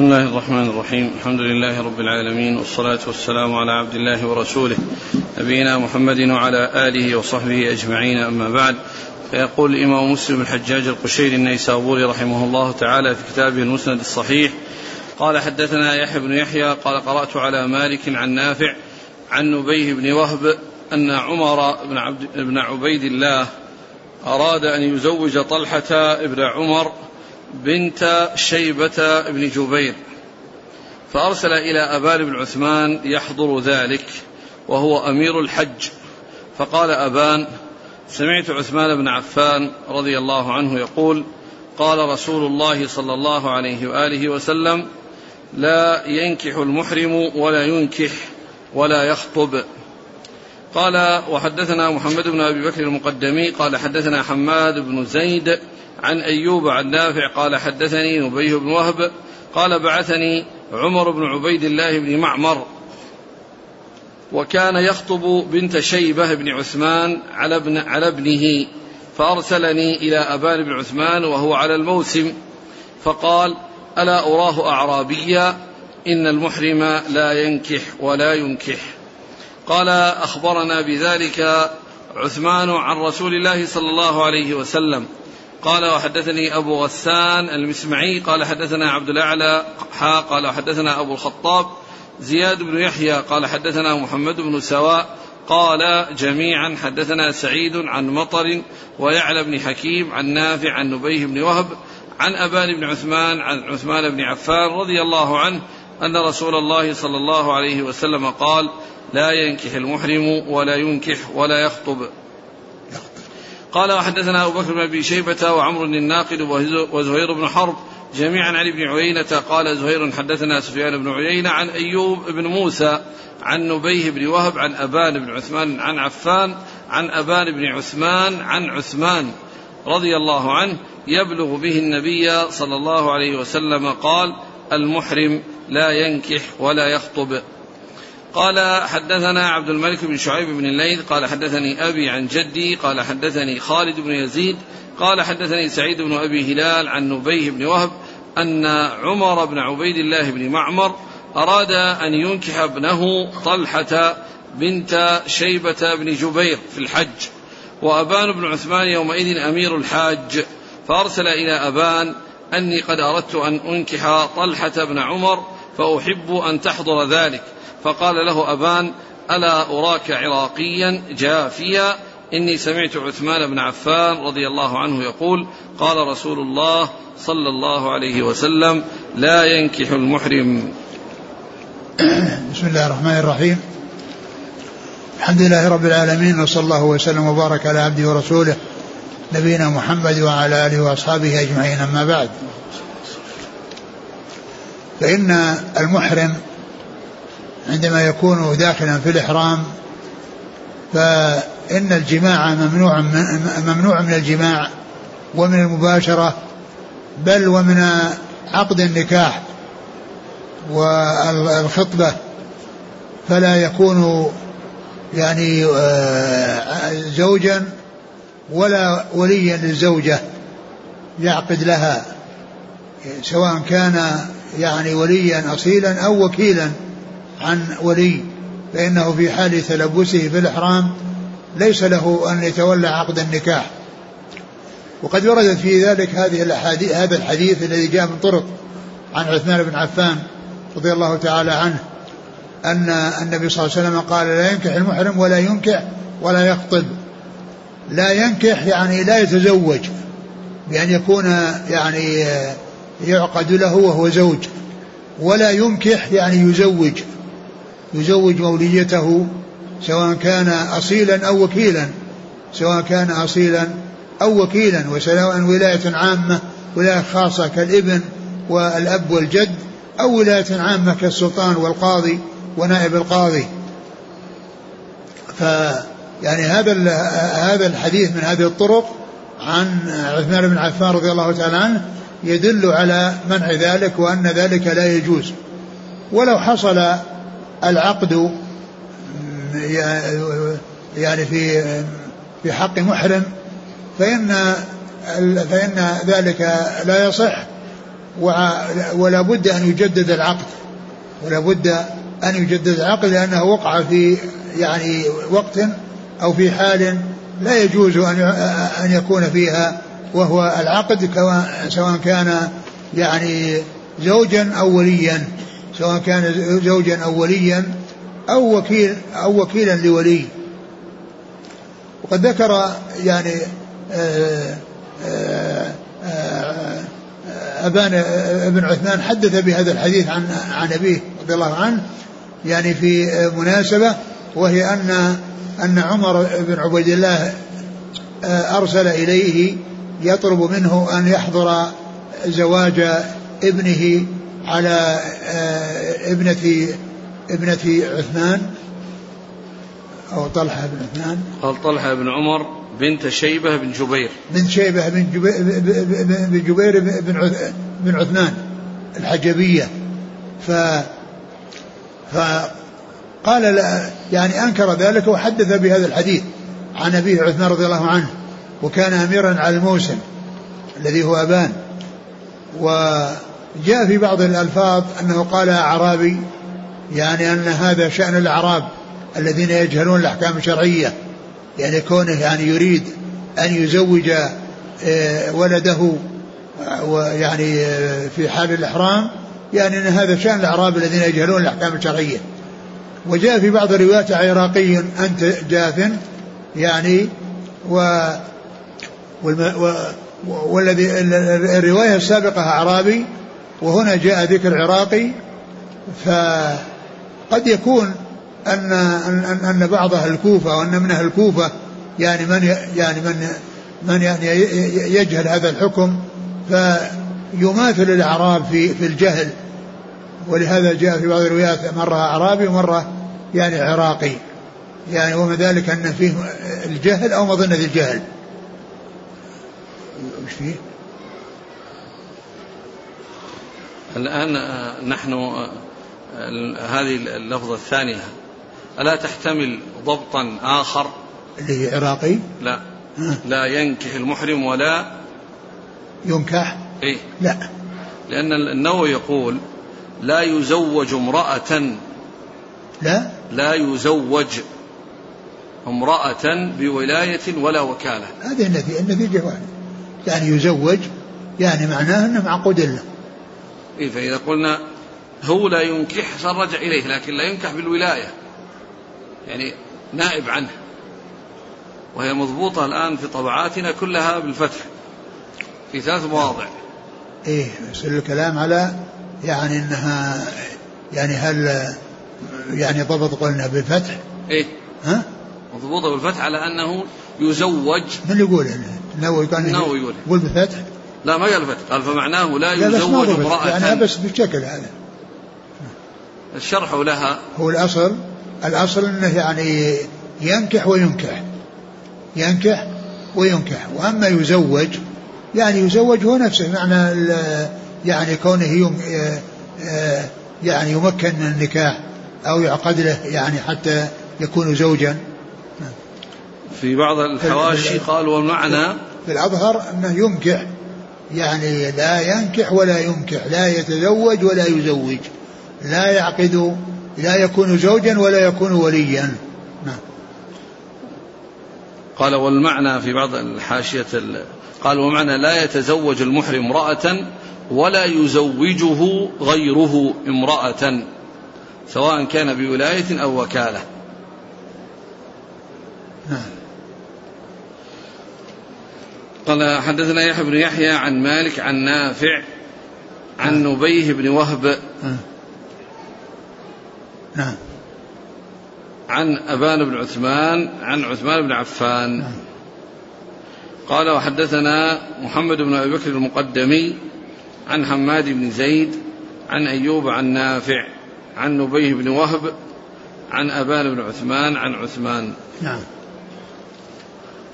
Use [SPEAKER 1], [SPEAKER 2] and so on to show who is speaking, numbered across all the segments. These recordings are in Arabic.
[SPEAKER 1] بسم الله الرحمن الرحيم. الحمد لله رب العالمين والصلاة والسلام على عبد الله ورسوله نبينا محمد وعلى آله وصحبه أجمعين. أما بعد فيقول الإمام مسلم الحجاج القشيري النيسابوري رحمه الله تعالى في كتابه المسند الصحيح قال حدثنا يحيى بن يحيى قال قرأت على مالك عن نافع عن نبيه بن وهب أن عمر بن, عبد بن عبيد الله أراد أن يزوج طلحة بن عمر بنت شيبة بن جبير فأرسل إلى أبان بن عثمان يحضر ذلك وهو أمير الحج. فقال أبان سمعت عثمان بن عفان رضي الله عنه يقول قال رسول الله صلى الله عليه وآله وسلم لا ينكح المحرم ولا ينكح ولا يخطب. قال وحدثنا محمد بن أبي بكر المقدمي قال حدثنا حماد بن زيد عن أيوب عن نافع قال حدثني نبيه بن وهب قال بعثني عمر بن عبيد الله بن معمر وكان يخطب بنت شيبة بن عثمان على ابن على ابنه فأرسلني إلى أبان بن عثمان وهو على الموسم فقال ألا أراه أعرابيا؟ إن المحرم لا ينكح ولا ينكح. قال أخبرنا بذلك عثمان عن رسول الله صلى الله عليه وسلم. قال وحدثني أبو غسان المسمعي قال حدثنا عبد الأعلى حا قال وحدثنا أبو الخطاب زياد بن يحيى قال حدثنا محمد بن سواء قال جميعا حدثنا سعيد عن مطر ويعلى بن حكيم عن نافع عن نبيه بن وهب عن أبان بن عثمان عن عثمان بن عفان رضي الله عنه أن رسول الله صلى الله عليه وسلم قال لا ينكح المحرم ولا ينكح ولا يخطب. قال وحدثنا أبو بكر بن أبي شيبة وعمر الناقد وزهير بن حرب جميعا عن ابن عيينة. قال زهير حدثنا سفيان بن عيينة عن أيوب بن موسى عن نبيه بن وهب عن أبان بن عثمان عن عفان عن أبان بن عثمان عن عثمان رضي الله عنه يبلغ به النبي صلى الله عليه وسلم قال المحرم لا ينكح ولا يخطب. قال حدثنا عبد الملك بن شعيب بن الليث قال حدثني أبي عن جدي قال حدثني خالد بن يزيد قال حدثني سعيد بن أبي هلال عن نبيه بن وهب أن عمر بن عبيد الله بن معمر أراد أن ينكح ابنه طلحة بنت شيبة بن جبير في الحج وأبان بن عثمان يومئذ أمير الحاج فأرسل إلى أبان أني قد أردت أن أنكح طلحة بن عمر فأحب أن تحضر ذلك. فقال له أبان ألا أراك عراقيا جافيا؟ إني سمعت عثمان بن عفان رضي الله عنه يقول قال رسول الله صلى الله عليه وسلم لا ينكح المحرم.
[SPEAKER 2] بسم الله الرحمن الرحيم. الحمد لله رب العالمين وصلى الله وسلم وبارك على عبده ورسوله نبينا محمد وعلى آله وأصحابه أجمعين. أما بعد فإن المحرم عندما يكون داخلا في الإحرام فإن الجماع ممنوع من ممنوع من الجماع ومن المباشرة بل ومن عقد النكاح والخطبة فلا يكون يعني آه، زوجا ولا وليا للزوجة يعقد لها سواء كان يعني وليا أصيلا أو وكيلا. عن ولي فإنه في حال تلبسه في الإحرام ليس له أن يتولى عقد النكاح. وقد وردت في ذلك هذه الأحاديث هذا الحديث الذي جاء من طرق عن عثمان بن عفان رضي الله تعالى عنه أن النبي صلى الله عليه وسلم قال لا ينكح المحرم ولا ينكح ولا يخطب. لا ينكح يعني لا يتزوج بأن يكون يعني يعقد له وهو زوج ولا ينكح يعني يزوج. يزوج موليته سواء كان أصيلا أو وكيلا. سواء كان أصيلا أو وكيلا وسواء ولاية عامة ولاية خاصة كالابن والأب والجد أو ولاية عامة كالسلطان والقاضي ونائب القاضي. ف يعني هذا هذا الحديث من هذه الطرق عن عثمان بن عفان رضي الله تعالى عنه يدل على منع ذلك وأن ذلك لا يجوز. ولو حصل العقد يعني في في حق محرم فإن فإن ذلك لا يصح ولا بد أن يجدد العقد. ولا بد أن يجدد العقد لأنه وقع في يعني وقت أو في حال لا يجوز أن أن يكون فيها وهو العقد سواء كان يعني زوجا أو وليا. سواء كان زوجا أو وليا أو وكيل أو وكيلا لولي. وقد ذكر يعني آآ آآ آآ أبان بن عثمان حدث بهذا الحديث عن عن أبيه رضي الله عنه يعني في مناسبة وهي أن أن عمر بن عبيد الله أرسل إليه يطلب منه أن يحضر زواج ابنه على ابنة ابنة عثمان أو طلحة بن عثمان.
[SPEAKER 1] قال طلحة بن عمر بنت شيبة بن جبير.
[SPEAKER 2] بنت شيبة بن جبير بن جبير بن بن عثمان الحجبية. ف فقال لا يعني أنكر ذلك وحدث بهذا الحديث عن أبيه عثمان رضي الله عنه وكان أميرا على الموسم الذي هو أبان. وجاء في بعض الألفاظ أنه قال أعرابي يعني أن هذا شأن الأعراب الذين يجهلون الأحكام الشرعية يعني كونه يعني يريد أن يزوج آه، ولده ويعني آه، في حال الإحرام يعني أن هذا شأن الأعراب الذين يجهلون الأحكام الشرعية. وجاء في بعض الروايات عراقي أنت جاث يعني و والذي الرواية السابقة أعرابي وهنا جاء ذكر عراقي فقد يكون أن أن أن بعض أهل الكوفة وأن من أهل الكوفة يعني من يعني من من يعني يجهل هذا الحكم فيماثل الأعراب في في الجهل. ولهذا جاء في بعض الروايات مرة أعرابي ومرة يعني عراقي. يعني ومن ذلك أن فيه الجهل أو مظنة الجهل. وش فيه؟
[SPEAKER 1] الآن نحن هذه اللفظة الثانية. ألا تحتمل ضبطا آخر؟
[SPEAKER 2] اللي هي عراقي
[SPEAKER 1] لا. لا ينكح المحرم ولا
[SPEAKER 2] ينكح؟
[SPEAKER 1] إيه؟
[SPEAKER 2] لا.
[SPEAKER 1] لأن النووي يقول لا يزوج امرأة.
[SPEAKER 2] لا؟
[SPEAKER 1] لا يزوج امرأة بولاية ولا وكالة.
[SPEAKER 2] هذه النتيجة النتيجة واحدة. يعني يزوج يعني معناه أنه معقود له
[SPEAKER 1] فإذا قلنا هو لا ينكح صار رجع إليه لكن لا ينكح بالولاية. يعني نائب عنه. وهي مضبوطة الآن في طبعاتنا كلها بالفتح في ثلاث مواضع.
[SPEAKER 2] إيه بس الكلام على يعني أنها يعني هل يعني ضبط قلنا بالفتح؟
[SPEAKER 1] إيه.
[SPEAKER 2] ها؟
[SPEAKER 1] مضبوطة بالفتح على أنه يزوج.
[SPEAKER 2] من اللي يقول؟ النووي كان
[SPEAKER 1] النووي يقول
[SPEAKER 2] بالفتح؟
[SPEAKER 1] لا ما قال فتح قال فمعناه لا يزوج امرأة.
[SPEAKER 2] يعني بس بالشكل هذا
[SPEAKER 1] الشرح لها.
[SPEAKER 2] هو الأصل الأصل أنه يعني ينكح وينكح. ينكح وينكح. وأما يزوج يعني يزوج هو نفسه. معنى يعني كونه يم يعني يمكن من النكاح أو يعقد له يعني حتى يكون زوجا.
[SPEAKER 1] في بعض الحواشي قال والمعنى
[SPEAKER 2] في الأظهر أنه ينكح. يعني لا ينكح ولا ينكح لا يتزوج ولا يزوج لا يعقد لا يكون زوجا ولا يكون وليا. نعم.
[SPEAKER 1] قال والمعنى في بعض الحاشية قال ومعنى لا يتزوج المحرم امرأة ولا يزوجه غيره امرأة سواء كان بولاية أو وكالة.
[SPEAKER 2] نعم.
[SPEAKER 1] قال حدثنا يحيى بن يحيى عن مالك عن نافع عن نعم. نبيه بن وهب
[SPEAKER 2] نعم. نعم.
[SPEAKER 1] عن أبان بن عثمان عن عثمان بن عفان. نعم. قال وحدثنا محمد بن أبي بكر المقدمي عن حماد بن زيد عن أيوب عن نافع عن نبيه بن وهب عن أبان بن عثمان عن عثمان.
[SPEAKER 2] نعم.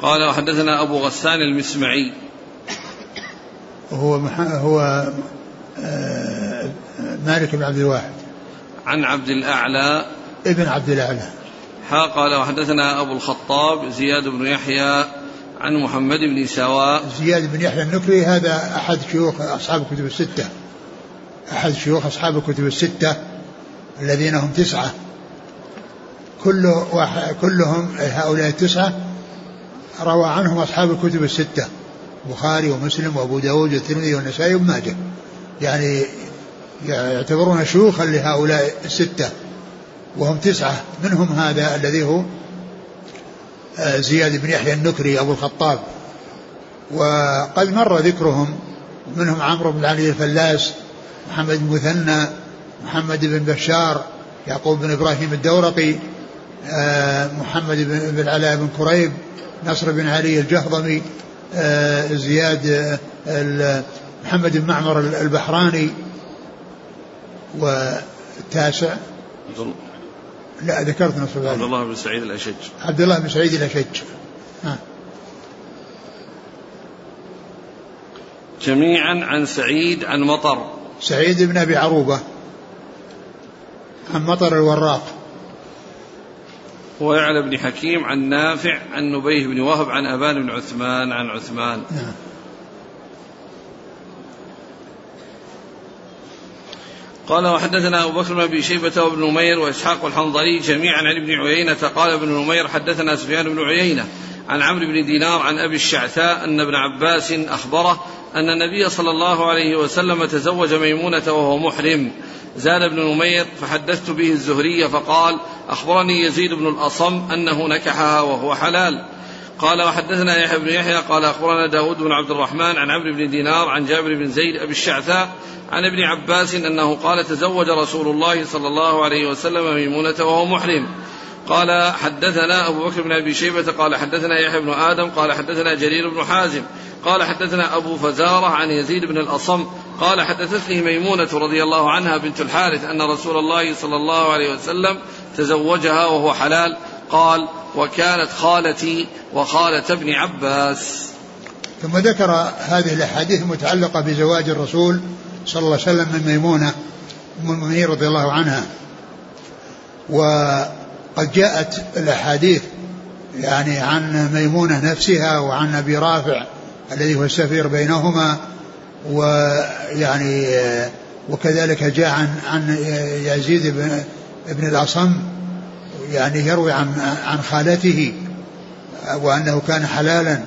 [SPEAKER 1] قال وحدثنا أبو غسان المسمعي.
[SPEAKER 2] هو مح... هو آه، مالك بن عبد الواحد.
[SPEAKER 1] عن عبد الأعلى.
[SPEAKER 2] ابن عبد الأعلى.
[SPEAKER 1] ها قال وحدثنا أبو الخطاب زياد بن يحيى عن محمد بن سواء
[SPEAKER 2] زياد بن يحيى النكري هذا أحد شيوخ أصحاب الكتب الستة. أحد شيوخ أصحاب الكتب الستة الذين هم تسعة. كل واحد كلهم هؤلاء التسعة روى عنهم أصحاب الكتب الستة البخاري ومسلم وأبو داود والترمذي والنسائي وابن ماجه. يعني يعتبرون شيوخا لهؤلاء الستة وهم تسعة. منهم هذا الذي هو آه، زياد بن يحيى النكري أبو الخطاب. وقد مر ذكرهم منهم عمرو بن علي الفلاس محمد بن مثنى محمد بن بشار يعقوب بن إبراهيم الدورقي آه، محمد بن علاء بن كريب نصر بن علي الجهضمي آه، زياد محمد بن معمر البحراني والتاسع. لا ذكرت نصر
[SPEAKER 1] عبد الله بن سعيد الأشج.
[SPEAKER 2] عبد الله بن سعيد الأشج. ها.
[SPEAKER 1] جميعا عن سعيد عن مطر.
[SPEAKER 2] سعيد بن أبي عروبة عن مطر الوراق.
[SPEAKER 1] ويعلى بن حكيم عن نافع عن نبيه بن وهب عن أبان بن عثمان عن عثمان. قال وحدثنا أبو بكر بن أبي شيبة وابن نمير وإسحاق الحنظلي جميعا عن ابن عيينة قال ابن نمير حدثنا سفيان بن عيينة عن عمرو بن دينار عن أبي الشعثاء أن ابن عباس أخبره أن النبي صلى الله عليه وسلم تزوج ميمونة وهو محرم. زاد ابن نمير فحدثت به الزهري فقال أخبرني يزيد بن الأصم أنه نكحها وهو حلال. قال وحدثنا يحيى بن يحيى قال أخبرنا داود بن عبد الرحمن عن عمرو بن دينار عن جابر بن زيد أبي الشعثاء عن ابن عباس أنه قال تزوج رسول الله صلى الله عليه وسلم ميمونة وهو محرم. قال حدثنا أبو بكر بن أبي شيبة قال حدثنا يحيى بن آدم قال حدثنا جرير بن حازم قال حدثنا أبو فزارة عن يزيد بن الأصم قال حدثتني ميمونة رضي الله عنها بنت الحارث أن رسول الله صلى الله عليه وسلم تزوجها وهو حلال قال وكانت خالتي وخالة ابن عباس.
[SPEAKER 2] ثم ذكر هذه الأحاديث المتعلقة بزواج الرسول صلى الله عليه وسلم من ميمونة المؤمنين رضي الله عنها. وقد جاءت الأحاديث يعني عن ميمونة نفسها وعن أبي رافع الذي هو السفير بينهما ويعني وكذلك جاء عن عن يزيد بن ابن الأصم يعني يروي عن عن خالته وأنه كان حلالا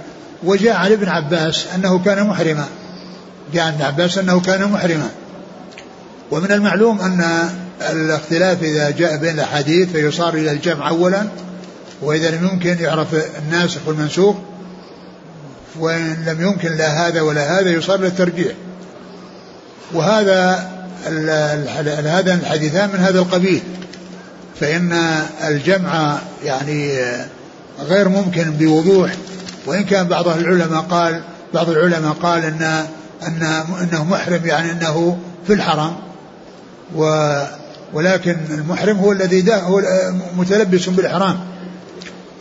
[SPEAKER 2] وجاء عن ابن عباس أنه كان محرما جاء عن ابن عباس أنه كان محرما. ومن المعلوم أن الاختلاف إذا جاء بين الأحاديث فيصار إلى الجمع أولا وإذا لم يمكن يعرف الناسخ والمنسوخ وإن لم يمكن لا هذا ولا هذا يصار للترجيح وهذا هذا الحديثان من هذا القبيل. فإن الجمع يعني غير ممكن بوضوح وإن كان بعض العلماء قال بعض العلماء قال أن أنه محرم يعني أنه في الحرم و ولكن المحرم هو الذي هو متلبس بالإحرام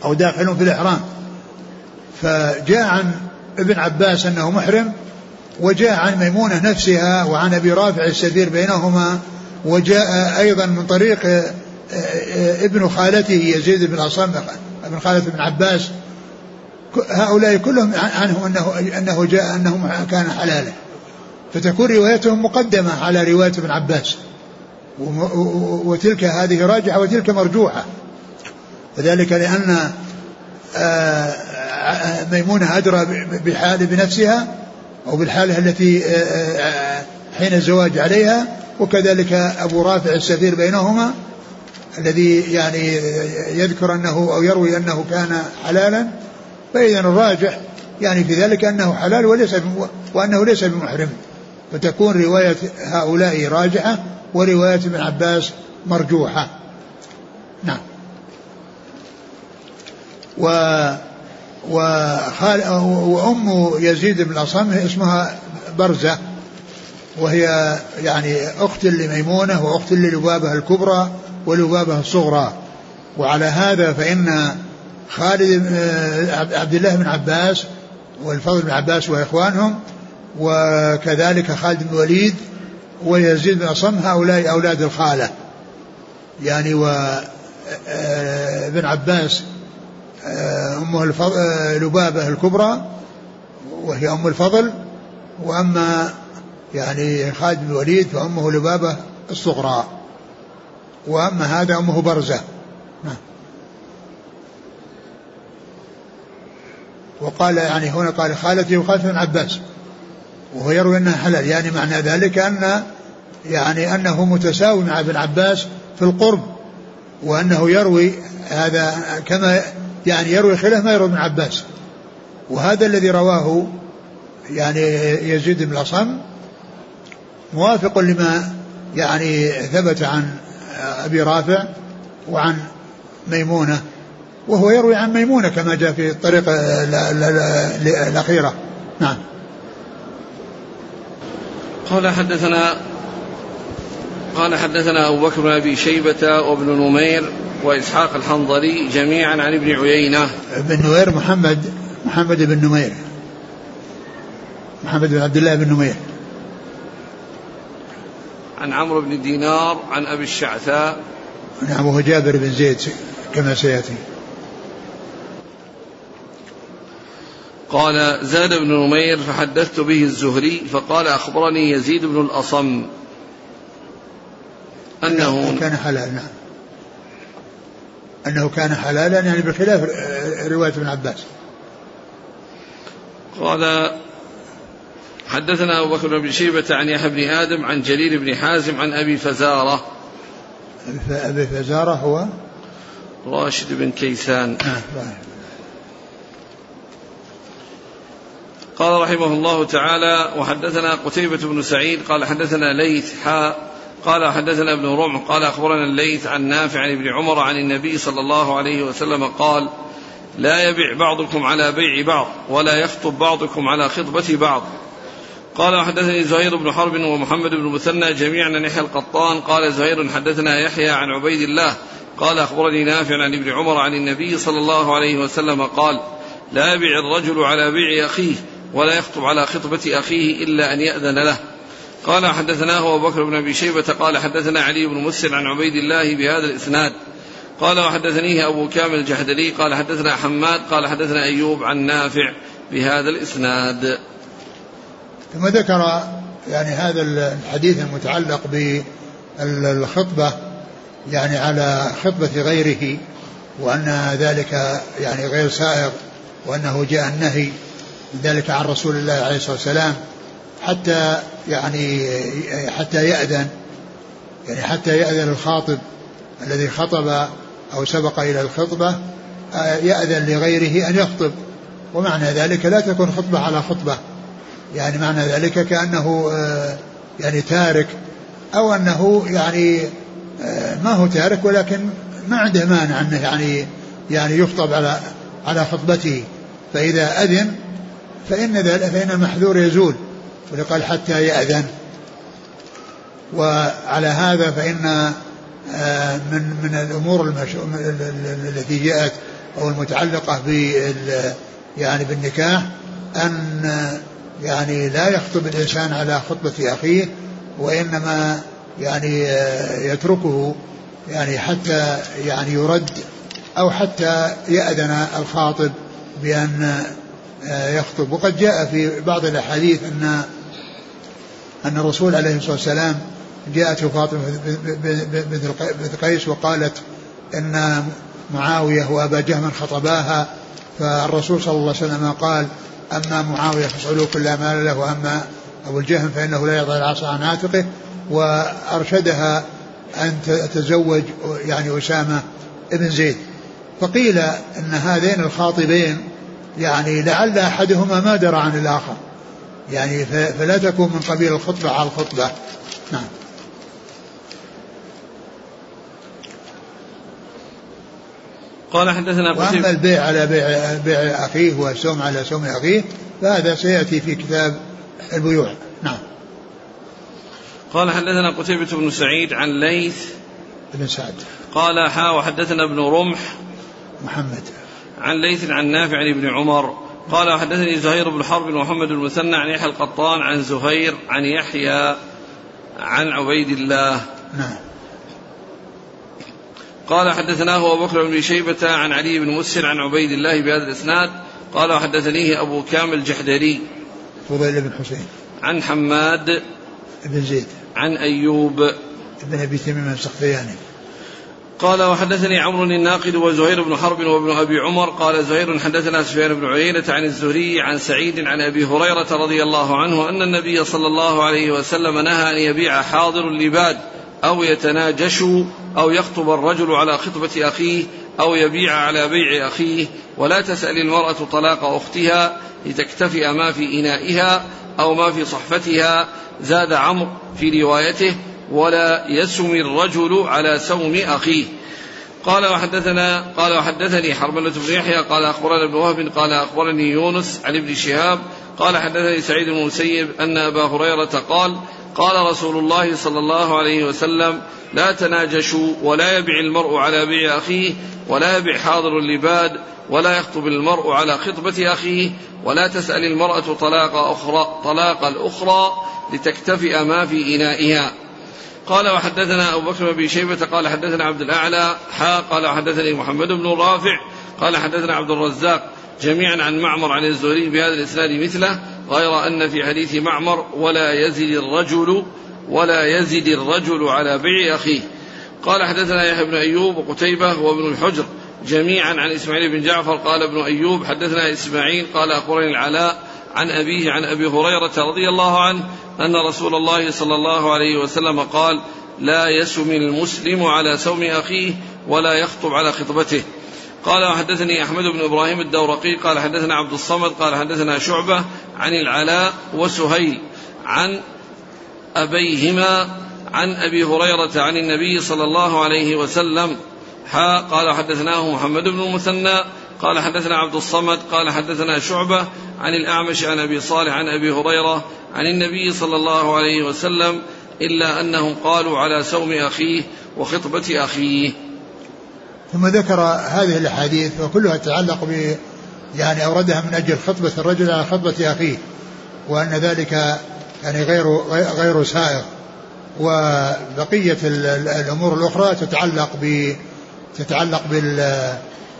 [SPEAKER 2] أو داخل في الإحرام. فجاء عن ابن عباس أنه محرم وجاء عن ميمونة نفسها وعن أبي رافع السفير بينهما وجاء أيضا من طريق آه، آه، ابن خالته يزيد بن أصم ابن خالة ابن عباس. هؤلاء كلهم عنه أنه أنه جاء أنه كان حلالا. فتكون روايتهم مقدمة على رواية ابن عباس. وتلك هذه راجحة وتلك مرجوحة. وذلك لأن آه، ميمونة أدرى بالحال بنفسها أو بالحالة التي آه، آه، حين الزواج عليها وكذلك أبو رافع السفير بينهما الذي يعني يذكر أنه أو يروي أنه كان حلالا. فإذا الراجح يعني في ذلك أنه حلال وليس وأنه ليس بمحرم. فتكون رواية هؤلاء راجحة ورواية ابن عباس مرجوحة. نعم. و وخال وأم يزيد بن الأصم اسمها برزة وهي يعني أخت لميمونة وأخت للبابة الكبرى ولبابة الصغرى. وعلى هذا فإن خالد عبد الله بن عباس والفضل بن عباس وإخوانهم وكذلك خالد بن الوليد ويزيد بن أصم هؤلاء أولاد الخالة. يعني وابن عباس أمه الفضل لبابة الكبرى وهي أم الفضل وأما يعني خالد بن الوليد فأمه لبابة الصغرى. وأما هذا أمه برزة. نعم. وقال يعني هنا قال خالتي وخالتي بن عباس. وهو يروي أنها حلال. يعني معنى ذلك ان يعني أنه متساوي مع ابن عباس في القرب وأنه يروي هذا كما يعني يروي خلاف ما يروي ابن عباس. وهذا الذي رواه يعني يزيد بن الأصم موافق لما يعني ثبت عن أبي رافع وعن ميمونة وهو يروي عن ميمونة كما جاء في الطريقة الأخيرة. نعم.
[SPEAKER 1] قال حدثنا قال حدثنا أبو بكر بن أبي شيبة وابن نمير وإسحاق الحنظلي جميعا عن ابن عيينة.
[SPEAKER 2] ابن نمير محمد محمد بن نمير. محمد بن عبد الله بن نمير.
[SPEAKER 1] عن عمرو بن دينار عن أبي الشعثاء.
[SPEAKER 2] نعم وهو جابر بن زيد كما سيأتي.
[SPEAKER 1] قال زاد بن نمير فحدثت به الزهري فقال أخبرني يزيد بن الأصم
[SPEAKER 2] أنه كان حلال نعم. أنه كان حلالا يعني بخلاف رواية ابن عباس.
[SPEAKER 1] قال حدثنا أبو بكر بن شيبة عن يحيى بن آدم عن جليل بن حازم عن أبي فزارة.
[SPEAKER 2] أبي فزارة هو؟
[SPEAKER 1] راشد بن كيسان. آه قال رحمه الله تعالى وحدثنا قتيبة بن سعيد قال حدثنا ليث حاء قال حدثنا ابن رمح قال أخبرنا الليث عن نافع عن ابن عمر عن النبي صلى الله عليه وسلم قال لا يبيع بعضكم على بيع بعض ولا يخطب بعضكم على خطبة بعض. قال حدثني زهير بن حرب ومحمد بن مثنى جميعا يحيى القطان قال زهير حدثنا يحيى عن عبيد الله قال أخبرني نافع عن ابن عمر عن النبي صلى الله عليه وسلم قال لا يبيع الرجل على بيع أخيه ولا يخطب على خطبة أخيه إلا أن يأذن له. قال حدثناه أبو بكر بن أبي شيبة قال حدثنا علي بن مسلم عن عبيد الله بهذا الإسناد. قال وحدثنيه أبو كامل الجحدري قال حدثنا حماد قال حدثنا أيوب عن نافع بهذا الإسناد.
[SPEAKER 2] ثم ذكر يعني هذا الحديث المتعلق بالخطبة يعني على خطبة غيره وأن ذلك يعني غير سائغ وأنه جاء النهي ذلك عن رسول الله عليه الصلاة والسلام حتى يعني حتى يأذن يعني حتى يأذن الخاطب الذي خطب أو سبق إلى الخطبة يأذن لغيره أن يخطب. ومعنى ذلك لا تكون خطبة على خطبة. يعني معنى ذلك كأنه يعني تارك أو أنه يعني ما هو تارك ولكن ما عنده مانع أنه يعني يعني يخطب على على خطبته. فإذا أذن فإن ذلك فإن المحذور يزول. ولقال حتى يأذن. وعلى هذا فإن آه، من من المشو... التي جاءت أو المتعلقة بال يعني بالنكاح أن يعني لا يخطب الإنسان على خطبة أخيه وإنما يعني آه، يتركه يعني حتى يعني يرد أو حتى يأذن الخاطب آه، يخطب. وقد جاء في بعض الأحاديث أن أن الرسول عليه الصلاة والسلام جاءته فاطمة بنت قيس وقالت إن معاوية وأبا جهم خطباها. فالرسول صلى الله عليه وسلم قال أما معاوية فاسألوه كل مال له وأما أبو الجهم فإنه لا يضع العصا عن عاتقه. وأرشدها أن تتزوج يعني أسامة ابن زيد. فقيل أن هذين الخاطبين يعني لعل أحدهما ما درى عن الآخر. يعني فلا تكون من قبيل الخطبة على الخطبة. نعم.
[SPEAKER 1] قال حدثنا
[SPEAKER 2] وأما البيع على بيع بيع أخيه والسوم على سوم أخيه فهذا سيأتي في كتاب البيوع. نعم.
[SPEAKER 1] قال حدثنا قتيبة بن سعيد عن ليث.
[SPEAKER 2] بن سعد.
[SPEAKER 1] قال حا وحدثنا ابن رمح.
[SPEAKER 2] محمد.
[SPEAKER 1] عن ليث عن نافع عن ابن عمر قال وحدثني زهير بن حرب ومحمد المثنى عن يحيى القطان عن زهير عن يحيى عن عبيد الله.
[SPEAKER 2] نعم.
[SPEAKER 1] قال حدثناه أبو بكر بن شيبة عن علي بن مسهر عن عبيد الله بهذا الإسناد. قال وحدثنيه أبو كامل الجحدري.
[SPEAKER 2] فضيل بن حسين.
[SPEAKER 1] عن حماد
[SPEAKER 2] بن زيد.
[SPEAKER 1] عن أيوب.
[SPEAKER 2] بن أبي تميم السختياني
[SPEAKER 1] قال وحدثني عمرو الناقد وزهير بن حرب وابن أبي عمر قال زهير حدثنا سفيان بن عيينة عن الزهري عن سعيد عن أبي هريرة رضي الله عنه أن النبي صلى الله عليه وسلم نهى أن يبيع حاضر اللباد أو يتناجش أو يخطب الرجل على خطبة أخيه أو يبيع على بيع أخيه ولا تسأل المرأة طلاق أختها لتكتفئ ما في إنائها أو ما في صحفتها زاد عمرو في روايته ولا يسم الرجل على سوم أخيه. قال وحدثنا قال وحدثني حرملة بن يحيى قال أخبرنا ابن وهب قال أخبرني يونس عن ابن شهاب قال حدثني سعيد بن المسيب أن أبا هريرة قال قال رسول الله صلى الله عليه وسلم لا تناجشوا ولا يبع المرء على بيع أخيه ولا يبع حاضر اللباد ولا يخطب المرء على خطبة أخيه ولا تسأل المرأة طلاق أخرى طلاق الأخرى لتكتفئ ما في إنائها. قال وحدثنا أبو بكر بن شيبة قال حدثنا عبد الأعلى حا قال حدثني محمد بن رافع قال حدثنا عبد الرزاق جميعا عن معمر عن الزهري بهذا الإسناد مثله غير أن في حديث معمر ولا يزد الرجل ولا يزد الرجل على بيع أخيه. قال حدثنا يحيى بن أيوب وقتيبة وابن الحجر جميعا عن إسماعيل بن جعفر قال ابن أيوب حدثنا إسماعيل قال أخبرني العلاء عن أبيه عن أبي هريرة رضي الله عنه أن رسول الله صلى الله عليه وسلم قال لا يسم المسلم على سوم أخيه ولا يخطب على خطبته. قال وحدثني أحمد بن إبراهيم الدورقي قال حدثنا عبد الصمد قال حدثنا شعبة عن العلاء وسهيل عن أبيهما عن أبي هريرة عن النبي صلى الله عليه وسلم حا قال حدثناه محمد بن المثنى قال حدثنا عبد الصمد قال حدثنا شعبة عن الأعمش عن أبي صالح عن أبي هريرة عن النبي صلى الله عليه وسلم إلا أنهم قالوا على سوم أخيه وخطبة أخيه.
[SPEAKER 2] ثم ذكر هذه الأحاديث وكلها تتعلق ب يعني أوردها من أجل خطبة الرجل على خطبة أخيه وأن ذلك يعني غير غير سائغ. وبقية الأمور الأخرى تتعلق ب تتعلق بال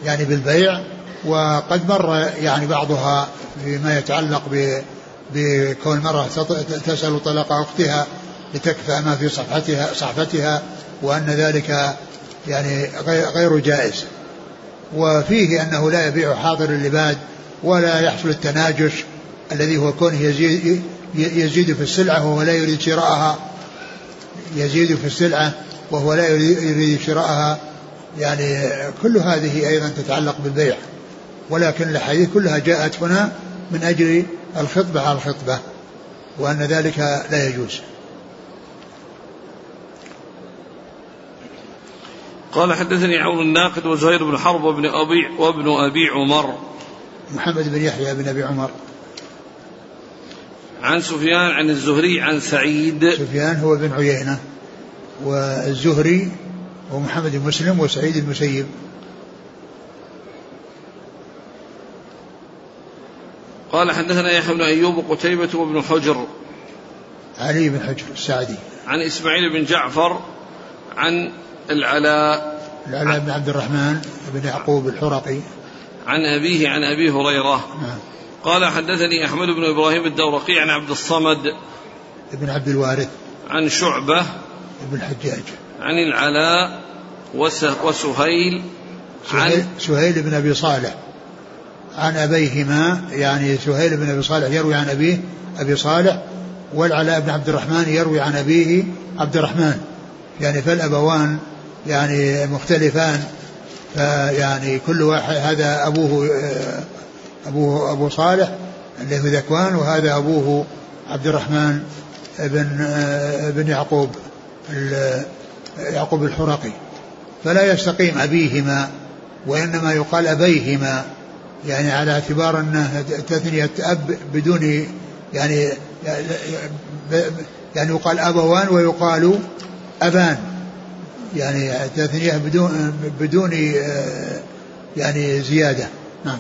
[SPEAKER 2] يعني بالبيع وقد مر يعني بعضها فيما يتعلق بكون المرأة تسأل طلاق أختها لتكفى ما في صفحتها صحفتها وأن ذلك يعني غير جائز. وفيه أنه لا يبيع حاضر اللباد ولا يحصل التناجش الذي هو كونه يزيد, يزيد في السلعة وهو لا يريد شراءها يزيد في السلعة وهو لا يريد شراءها. يعني كل هذه أيضا تتعلق بالبيع ولكن الأحاديث كلها جاءت هنا من أجل الخطبة على الخطبة وأن ذلك لا يجوز.
[SPEAKER 1] قال حدثني عون الناقد وزهير بن حرب وابن أبي وابن أبي عمر.
[SPEAKER 2] محمد بن يحيى بن أبي عمر.
[SPEAKER 1] عن سفيان عن الزهري عن سعيد.
[SPEAKER 2] سفيان هو بن عيينة والزهري ومحمد بن مسلم وسعيد المسيب
[SPEAKER 1] قال حدثنا يحيى بن أيوب وقتيبة وابن حجر.
[SPEAKER 2] علي بن حجر السعدي
[SPEAKER 1] عن إسماعيل بن جعفر عن العلاء.
[SPEAKER 2] العلاء بن عبد الرحمن بن يعقوب الحرقي.
[SPEAKER 1] عن أبيه عن أبي هريرة. نعم. قال حدثني أحمد بن إبراهيم الدورقي عن عبد الصمد
[SPEAKER 2] بن عبد الوارث.
[SPEAKER 1] عن شعبة.
[SPEAKER 2] بن الحجاج.
[SPEAKER 1] عن العلاء وسهيل
[SPEAKER 2] عن سهيل بن أبي صالح. عن أبيهما يعني سهيل بن أبي صالح يروي عن أبيه أبي صالح والعلاء بن عبد الرحمن يروي عن أبيه عبد الرحمن. يعني فالأبوان يعني مختلفان فيعني كل واحد هذا أبوه أبوه أبو صالح اللي هو ذكوان وهذا أبوه عبد الرحمن بن بن يعقوب يعقوب الحرقي فلا يستقيم أبيهما وإنما يقال أبيهما يعني على اعتبار أنه تثنية أب بدون يعني يعني يقال أبوان ويقال أبان يعني تثنية بدون بدون يعني زيادة. نعم.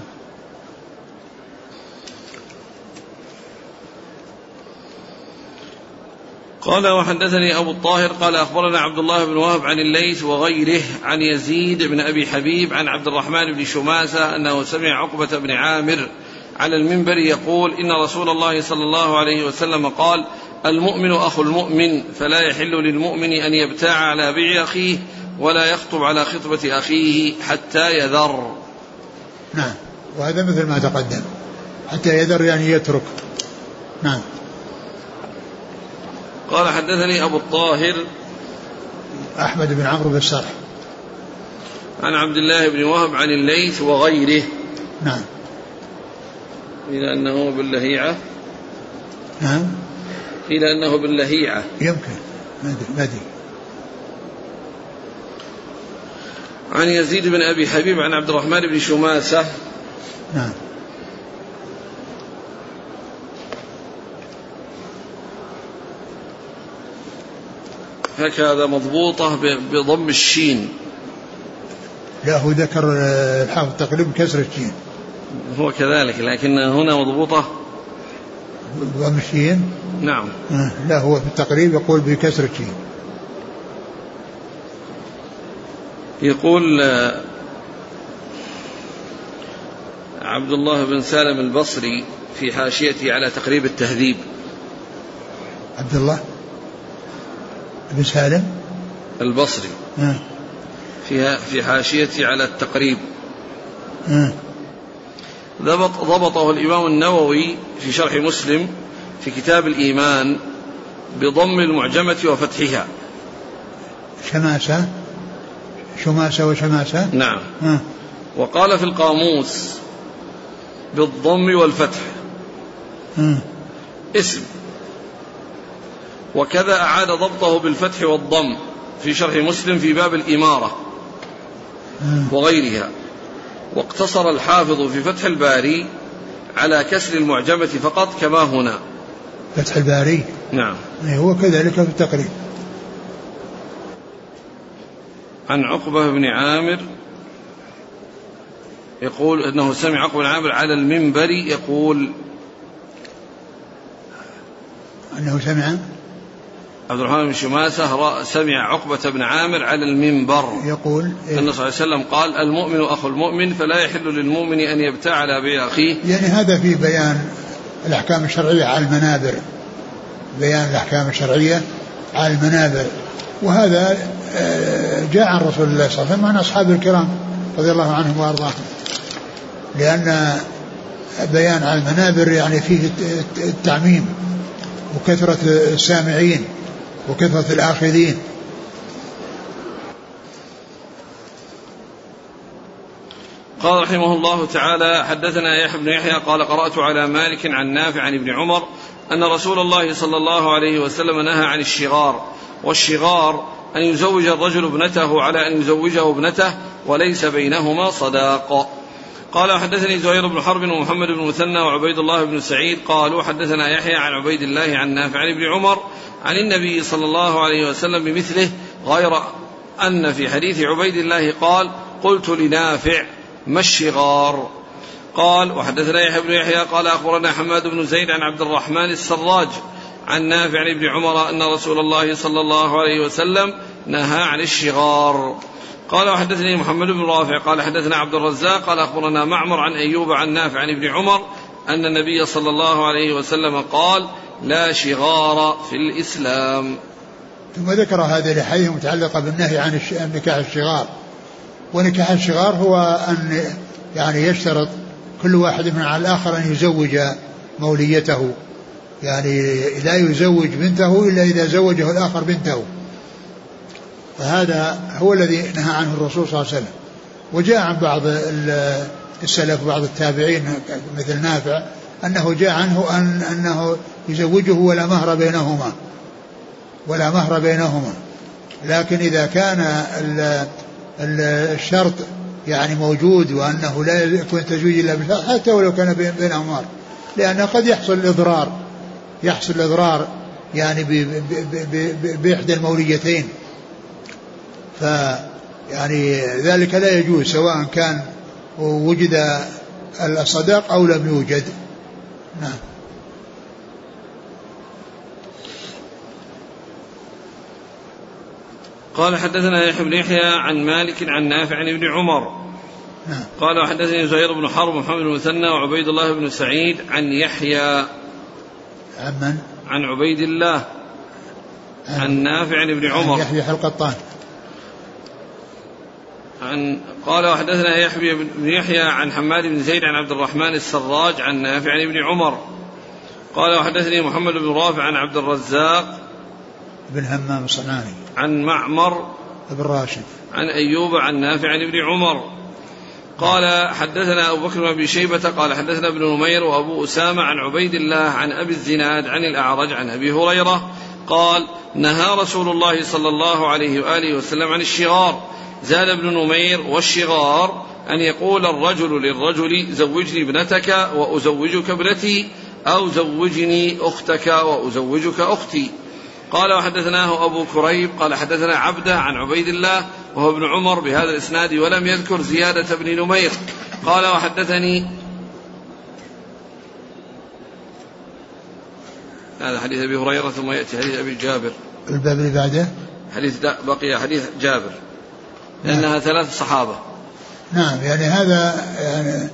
[SPEAKER 1] قال وحدثني أبو الطاهر قال أخبرنا عبد الله بن وهب عن الليث وغيره عن يزيد بن أبي حبيب عن عبد الرحمن بن شماسة أنه سمع عقبة بن عامر على المنبر يقول إن رسول الله صلى الله عليه وسلم قال المؤمن أخو المؤمن فلا يحل للمؤمن أن يبتاع على بيع أخيه ولا يخطب على خطبة أخيه حتى يذر.
[SPEAKER 2] نعم. وهذا مثل ما تقدم. حتى يذر يعني يترك. نعم.
[SPEAKER 1] قال حدثني أبو الطاهر
[SPEAKER 2] أحمد بن عمرو بن صالح
[SPEAKER 1] عن عبد الله بن وهب عن الليث وغيره.
[SPEAKER 2] نعم.
[SPEAKER 1] إلى أنه باللهيعة.
[SPEAKER 2] نعم.
[SPEAKER 1] إلى أنه باللهيعة.
[SPEAKER 2] يمكن. ما أدري.
[SPEAKER 1] عن يزيد بن أبي حبيب عن عبد الرحمن بن شماسة هكذا مضبوطة بضم الشين.
[SPEAKER 2] لا هو ذكر الحافظ تقريبا كسر الشين.
[SPEAKER 1] هو كذلك لكن هنا مضبوطة.
[SPEAKER 2] بضم الشين؟
[SPEAKER 1] نعم.
[SPEAKER 2] آه، لا هو في التقريب يقول بكسر الشين.
[SPEAKER 1] يقول آه، عبد الله بن سالم البصري في حاشيته على تقريب التهذيب.
[SPEAKER 2] عبد الله؟ بن سالم؟
[SPEAKER 1] البصري.
[SPEAKER 2] آه.
[SPEAKER 1] في في حاشيته على التقريب.
[SPEAKER 2] آه.
[SPEAKER 1] ضبط ضبطه الإمام النووي في شرح مسلم في كتاب الإيمان بضم المعجمة وفتحها.
[SPEAKER 2] شماسة؟ شماسة وشماسة؟
[SPEAKER 1] نعم.
[SPEAKER 2] آه.
[SPEAKER 1] وقال في القاموس بالضم والفتح.
[SPEAKER 2] آه.
[SPEAKER 1] اسم. وكذا أعاد ضبطه بالفتح والضم في شرح مسلم في باب الإمارة. وغيرها. واقتصر الحافظ في فتح الباري على كسر المعجمة فقط كما هنا.
[SPEAKER 2] فتح الباري؟
[SPEAKER 1] نعم.
[SPEAKER 2] أي هو كذلك في التقريب.
[SPEAKER 1] عن عقبة بن عامر يقول إنه سمع عقبة بن عامر على المنبر يقول
[SPEAKER 2] أنه سمع
[SPEAKER 1] عبد الرحمن بن شماسة سمع عقبة بن عامر على المنبر.
[SPEAKER 2] يقول إيه؟
[SPEAKER 1] النبي صلى الله عليه وسلم قال المؤمن أخو المؤمن فلا يحل للمؤمن أن يبتاع على بيع أخيه.
[SPEAKER 2] يعني هذا في بيان الأحكام الشرعية على المنابر. بيان الأحكام الشرعية على المنابر. وهذا آه، جاء عن رسول الله صلى الله عليه وسلم عن أصحاب الكرام رضي الله عنهم وأرضاهم. لأن بيان على المنابر يعني فيه الت- التعميم وكثرة السامعين. وكثرة الآخذين.
[SPEAKER 1] قال رحمه الله تعالى حدثنا يحيى بن يحيى قال قرأت على مالك عن نافع عن ابن عمر أن رسول الله صلى الله عليه وسلم نهى عن الشغار والشغار أن يزوج الرجل ابنته على أن يزوجه ابنته وليس بينهما صداق. قال حدثني زهير بن حرب ومحمد بن مثنى وعبيد الله بن سعيد قالوا حدثنا يحيى عن عبيد الله عن نافع عن ابن عمر عن النبي صلى الله عليه وسلم بمثله غير أن في حديث عبيد الله قال قلت لنافع ما الشغار؟ قال وحدثنا يحيى بن يحيى قال أخبرنا حماد بن زيد عن عبد الرحمن السراج عن نافع عن ابن عمر أن رسول الله صلى الله عليه وسلم نهى عن الشغار. قال وحدثني محمد بن رافع قال حدثنا عبد الرزاق قال أخبرنا معمر عن أيوب عن نافع عن ابن عمر أن النبي صلى الله عليه وسلم قال لا شغار في الإسلام.
[SPEAKER 2] ثم ذكر هذه الأحاديث المتعلقة بالنهي عن نكاح الشغار. ونكاح الشغار هو أن يعني يشترط كل واحد من على الآخر أن يزوج موليته. يعني لا يزوج بنته إلا إذا زوجه الآخر بنته. فهذا هو الذي نهى عنه الرسول صلى الله عليه وسلم. وجاء عن بعض ال- السلف وبعض التابعين مثل نافع أنه جاء عنه أن أنه يزوجه ولا مهر بينهما. ولا مهر بينهما. لكن إذا كان ال- ال- الشرط يعني موجود وأنه لا يكون التزويج إلا بشرط حتى ولو كان بين- بينهم مهر. لأن قد يحصل الإضرار. يحصل الإضرار يعني بإحدى الموليتين. ف يعني ذلك لا يجوز سواء كان وجد الصداق أو لم يوجد. نعم.
[SPEAKER 1] قال حدثنا يحيى بن يحيى عن مالك عن نافع عن ابن عمر.
[SPEAKER 2] نعم.
[SPEAKER 1] قال وحدثني زهير بن حرب ومحمد بن مثنى وعبيد الله بن سعيد عن يحيى
[SPEAKER 2] عمن
[SPEAKER 1] عن عبيد الله عن نافع بن عمر.
[SPEAKER 2] يحيى القطان
[SPEAKER 1] عن قال وحدثنا يحيى بن يحيى عن حماد بن زيد عن عبد الرحمن السراج عن نافع بن عمر. قال وحدثني محمد بن رافع عن عبد الرزاق
[SPEAKER 2] بن همام الصنعاني.
[SPEAKER 1] عن معمر
[SPEAKER 2] بن راشد.
[SPEAKER 1] عن أيوب عن نافع عن ابن عمر. قال حدثنا أبو بكر بن شيبة قال حدثنا ابن نمير وأبو أسامة عن عبيد الله عن أبي الزناد عن الأعرج عن أبي هريرة قال نهى رسول الله صلى الله عليه وآله وسلم عن الشغار زاد ابن نمير والشغار أن يقول الرجل للرجل زوجني ابنتك وأزوجك ابنتي أو زوجني أختك وأزوجك أختي. قال وحدثناه أبو كريب قال حدثنا عبده عن عبيد الله وهو ابن عمر بهذا الإسناد ولم يذكر زيادة بن نمير. قال وحدثني هذا حديث أبي هريرة ثم يأتي حديث أبي جابر.
[SPEAKER 2] الباب اللي بعده؟
[SPEAKER 1] حديث بقي حديث جابر. لأنها نعم. ثلاث صحابة.
[SPEAKER 2] نعم يعني هذا يعني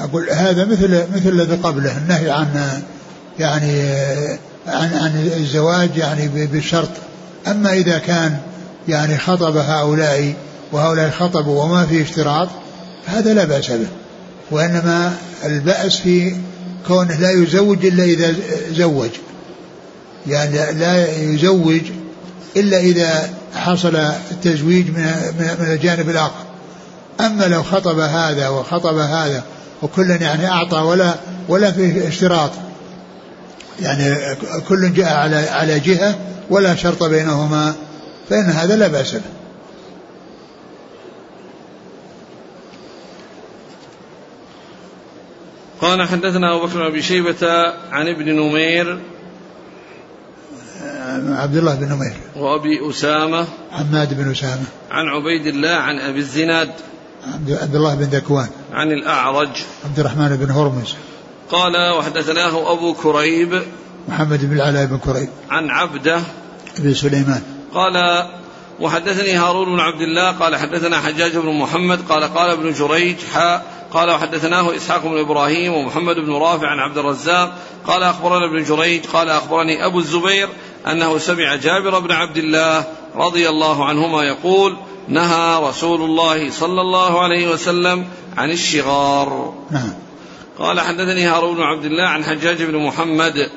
[SPEAKER 2] أقول هذا مثل مثل الذي قبله النهي عن يعني عن عن الزواج يعني بشرط. أما إذا كان يعني خطب هؤلاء وهؤلاء خطبوا وما في اشتراط هذا لا بأس به. وإنما البأس في كونه لا يزوج إلا إذا زوج. يعني لا يزوج إلا إذا حصل التزويج من الجانب الآخر. أما لو خطب هذا وخطب هذا وكل يعني أعطى ولا ولا في اشتراط يعني كل جاء على على جهة ولا شرط بينهما فإن هذا لا بأس به.
[SPEAKER 1] قال حدثنا أبو بكر بن أبي شيبة عن ابن نمير
[SPEAKER 2] عبد الله بن نمير.
[SPEAKER 1] وأبي أسامة.
[SPEAKER 2] حماد بن أسامة.
[SPEAKER 1] عن عبيد الله عن أبي الزناد.
[SPEAKER 2] عبد الله بن ذكوان.
[SPEAKER 1] عن الأعرج.
[SPEAKER 2] عبد الرحمن بن هرمز.
[SPEAKER 1] قال وحدثناه أبو كريب.
[SPEAKER 2] محمد بن العلاء بن كريب.
[SPEAKER 1] عن عبده.
[SPEAKER 2] بن سليمان.
[SPEAKER 1] قال وحدثني هارون بن عبد الله. قال حدثنا حجاج بن محمد. قال قال ابن جريج. حاء قال وحدثناه إسحاق بن إبراهيم ومحمد بن رافع عن عبد الرزاق. قال أخبرنا ابن جريج. قال أخبرني أبو الزبير. أنه سمع جابر بن عبد الله رضي الله عنهما يقول نهى رسول الله صلى الله عليه وسلم عن الشغار.
[SPEAKER 2] نعم.
[SPEAKER 1] قال حدثني هارون بن عبد الله عن حجاج بن محمد.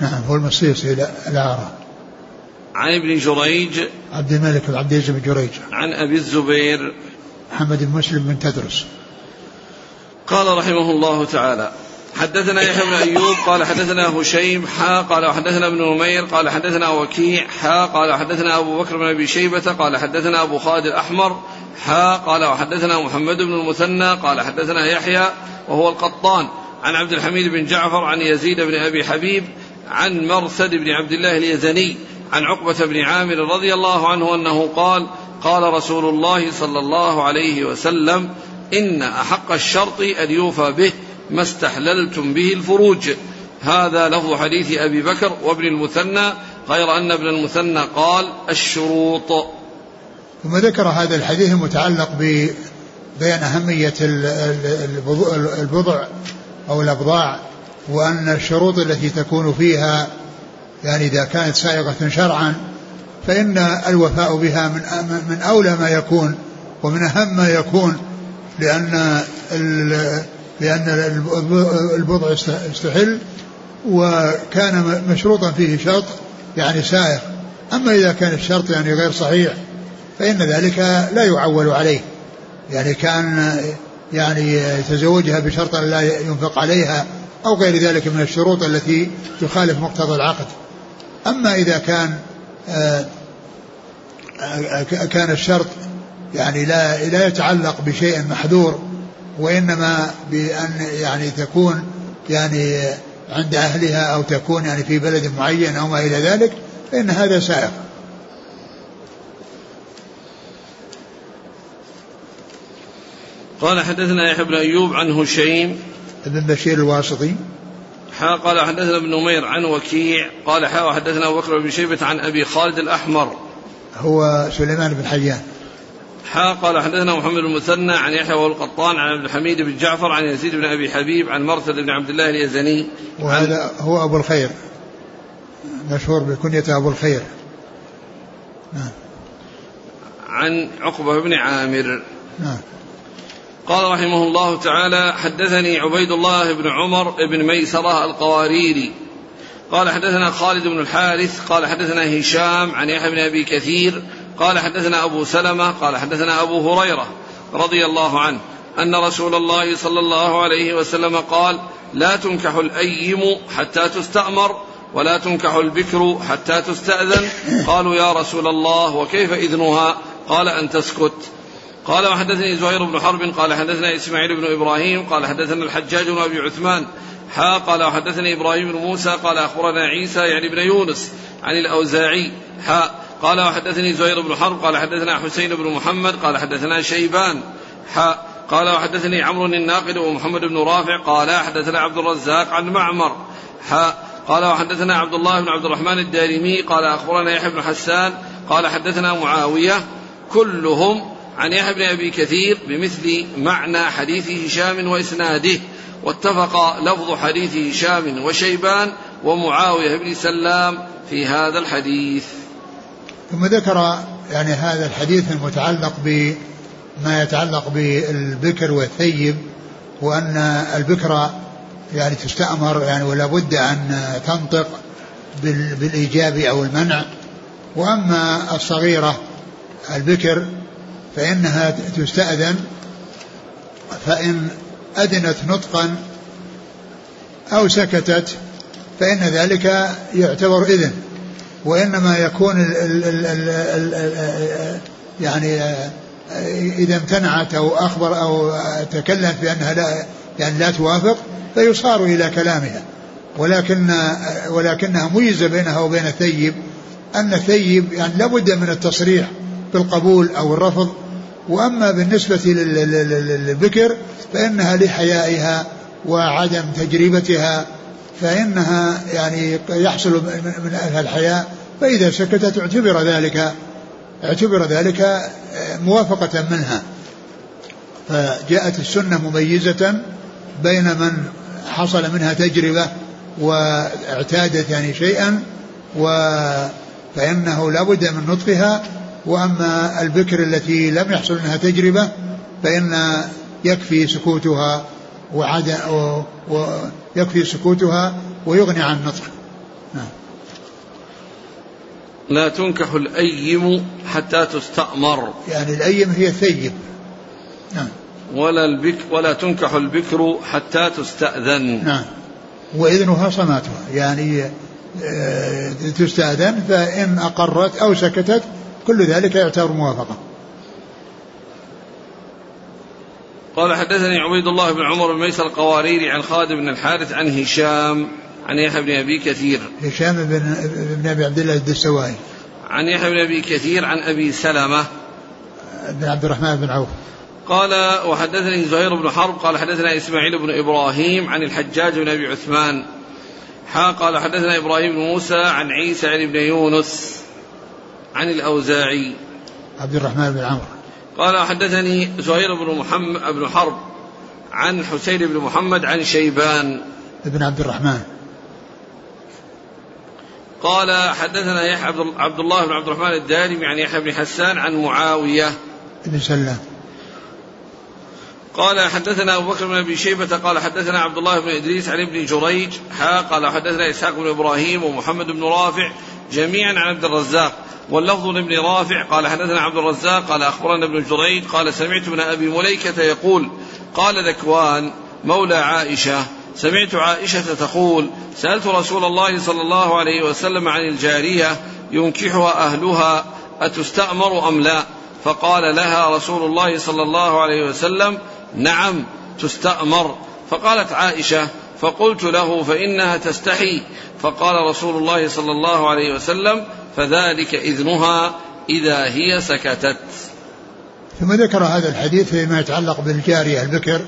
[SPEAKER 2] نعم هو المصيصي الأعرى
[SPEAKER 1] عن ابن جريج.
[SPEAKER 2] عبد الملك بن عبد العزيز بن جريج.
[SPEAKER 1] عن أبي الزبير.
[SPEAKER 2] محمد بن مسلم بن تدرس.
[SPEAKER 1] قال رحمه الله تعالى حدثنا يحيى بن أيوب قال حدثنا هشيم حا قال وحدثنا ابن نمير قال حدثنا وكيع حا قال حدثنا أبو بكر بن أبي شيبة قال حدثنا أبو خالد الأحمر حا قال وحدثنا محمد بن المثنى قال حدثنا يحيى وهو القطان عن عبد الحميد بن جعفر عن يزيد بن أبي حبيب عن مرثد بن عبد الله اليزني عن عقبة بن عامر رضي الله عنه أنه قال قال رسول الله صلى الله عليه وسلم إن أحق الشرط أن يوفى به ما استحللتم به الفروج. هذا لفظ حديث أبي بكر وابن المثنى غير أن ابن المثنى قال الشروط.
[SPEAKER 2] ثم ذكر هذا الحديث المتعلق ببيان أهمية البضع أو الأبضاع وأن الشروط التي تكون فيها يعني إذا كانت سائغة شرعا فإن الوفاء بها من من أولى ما يكون ومن أهم ما يكون لأن لأن البضع استحل وكان مشروطا فيه شرط يعني سائغ أما إذا كان الشرط يعني غير صحيح فإن ذلك لا يعول عليه. يعني كان يعني يتزوجها بشرط أن لا ينفق عليها أو غير ذلك من الشروط التي تخالف مقتضى العقد. أما إذا كان آه، كان الشرط يعني لا لا يتعلق بشيء محذور وإنما بأن يعني تكون يعني عند أهلها أو تكون يعني في بلد معين أو ما إلى ذلك فإن هذا سائق.
[SPEAKER 1] قال حدثنا يحيى بن أيوب عن هشيم.
[SPEAKER 2] بن بشير الواسطي.
[SPEAKER 1] حا قال حدثنا ابن نمير عن وكيع. قال حا وحدثنا أبو بكر بن شيبة عن أبي خالد الأحمر.
[SPEAKER 2] هو سليمان بن حيان.
[SPEAKER 1] حا قال حدثنا محمد المثنى عن يحيى والقطان عن عبد الحميد بن جعفر عن يزيد بن أبي حبيب عن مرثد بن عبد الله اليزني.
[SPEAKER 2] وهذا هو أبو الخير. مشهور بكنية أبو الخير.
[SPEAKER 1] نعم. عن عقبة بن عامر. نعم. قال رحمه الله تعالى حدثني عبيد الله بن عمر بن ميسرة القواريري. قال حدثنا خالد بن الحارث قال حدثنا هشام عن يحيى بن أبي كثير قال حدثنا أبو سلمة قال حدثنا أبو هريرة رضي الله عنه أن رسول الله صلى الله عليه وسلم قال لا تنكح الأيم حتى تستأمر ولا تنكح البكر حتى تستأذن قالوا يا رسول الله وكيف إذنها؟ قال أن تسكت قال وحدثني زهير بن حرب قال حدثنا إسماعيل بن إبراهيم قال حدثنا الحجاج بن أبي عثمان حا قال وحدثني إبراهيم بن موسى قال أخبرنا عيسى يعني بن يونس عن الأوزاعي حا قال وحدثني زهير بن حرب قال حدثنا حسين بن محمد قال حدثنا شيبان حا قال وحدثني عمرو الناقد ومحمد بن رافع قال حدثنا عبد الرزاق عن معمر حا قال وحدثنا عبد الله بن عبد الرحمن الدارمي قال أخبرنا يحيى بن حسان قال حدثنا معاوية كلهم عن يحيى بن أبي كثير بمثل معنى حديث هشام وإسناده واتفق لفظ حديث هشام وشيبان ومعاوية بن سلام في هذا الحديث.
[SPEAKER 2] ثم ذكر يعني هذا الحديث المتعلق بما يتعلق بالبكر والثيب وأن البكر يعني تستأمر يعني ولا بد أن تنطق بالإيجاب أو المنع. وأما الصغيرة البكر فإنها تستأذن فإن أذنت نطقا أو سكتت فإن ذلك يعتبر إذن. وإنما يكون ال ال ال ال ال يعني إذا امتنعت أو أخبر أو تكلم بأنها لا يعني لا توافق فيصار إلى كلامها. ولكن ولكنها ميزة بينها وبين الثيب أن الثيب يعني لابد من التصريح بالقبول أو الرفض. وأما بالنسبة للبكر فإنها لحيائها وعدم تجربتها فإنها يعني يحصل من أهل الحياء فإذا سكتت اعتبر ذلك اعتبر ذلك موافقة منها. فجاءت السنة مميزة بين من حصل منها تجربة واعتادت يعني شيئا و فإنه لابد من نطقها. وأما البكر التي لم يحصل منها تجربة فإن يكفي سكوتها وعد ويكفي سكوتها ويغني عن النطق نعم.
[SPEAKER 1] لا تنكح الأيم حتى تستأمر.
[SPEAKER 2] يعني الأيم هي ثيب
[SPEAKER 1] نعم. ولا البك ولا تنكح البكر حتى تستأذن.
[SPEAKER 2] نعم. وإذنها صماتها. يعني آه، تستأذن فإن أقرت أو سكتت كل ذلك يعتبر موافقة.
[SPEAKER 1] قال حدثني عبيد الله بن عمر بن ميسر القواريري عن خالد بن الحارث عن هشام عن يحيى بن أبي كثير.
[SPEAKER 2] هشام بن بن أبي عبد الله الدستوائي.
[SPEAKER 1] عن يحيى بن أبي كثير عن أبي سلمة.
[SPEAKER 2] بن عبد الرحمن بن عوف.
[SPEAKER 1] قال وحدثني زهير بن حرب قال حدثنا إسماعيل بن إبراهيم عن الحجاج بن أبي عثمان. حا قال حدثنا إبراهيم بن موسى عن عيسى عن ابن يونس عن الأوزاعي.
[SPEAKER 2] عبد الرحمن بن عمرو.
[SPEAKER 1] قال حدثني زهير بن محمد بن حرب عن حسين بن محمد عن شيبان
[SPEAKER 2] بن عبد الرحمن.
[SPEAKER 1] قال حدثنا يحيى عبد الله بن عبد الرحمن الدارمي عن يحيى بن حسان عن معاوية.
[SPEAKER 2] بن سلام.
[SPEAKER 1] قال حدثنا أبو بكر بن أبي شيبة قال حدثنا عبد الله بن إدريس عن ابن جريج حا قال حدثنا إسحاق بن إبراهيم ومحمد بن رافع جميعا عن عبد الرزاق. واللفظ لابن رافع قال حدثنا عبد الرزاق قال أخبرنا ابن جريج قال سمعت ابن أبي مليكة يقول قال ذكوان مولى عائشة سمعت عائشة تقول سألت رسول الله صلى الله عليه وسلم عن الجارية ينكحها أهلها أتستأمر أم لا؟ فقال لها رسول الله صلى الله عليه وسلم نعم تستأمر. فقالت عائشة فقلت له فإنها تستحي. فقال رسول الله صلى الله عليه وسلم فذلك إذنها إذا هي سكتت.
[SPEAKER 2] ثم ذكر هذا الحديث فيما يتعلق بالجارية البكر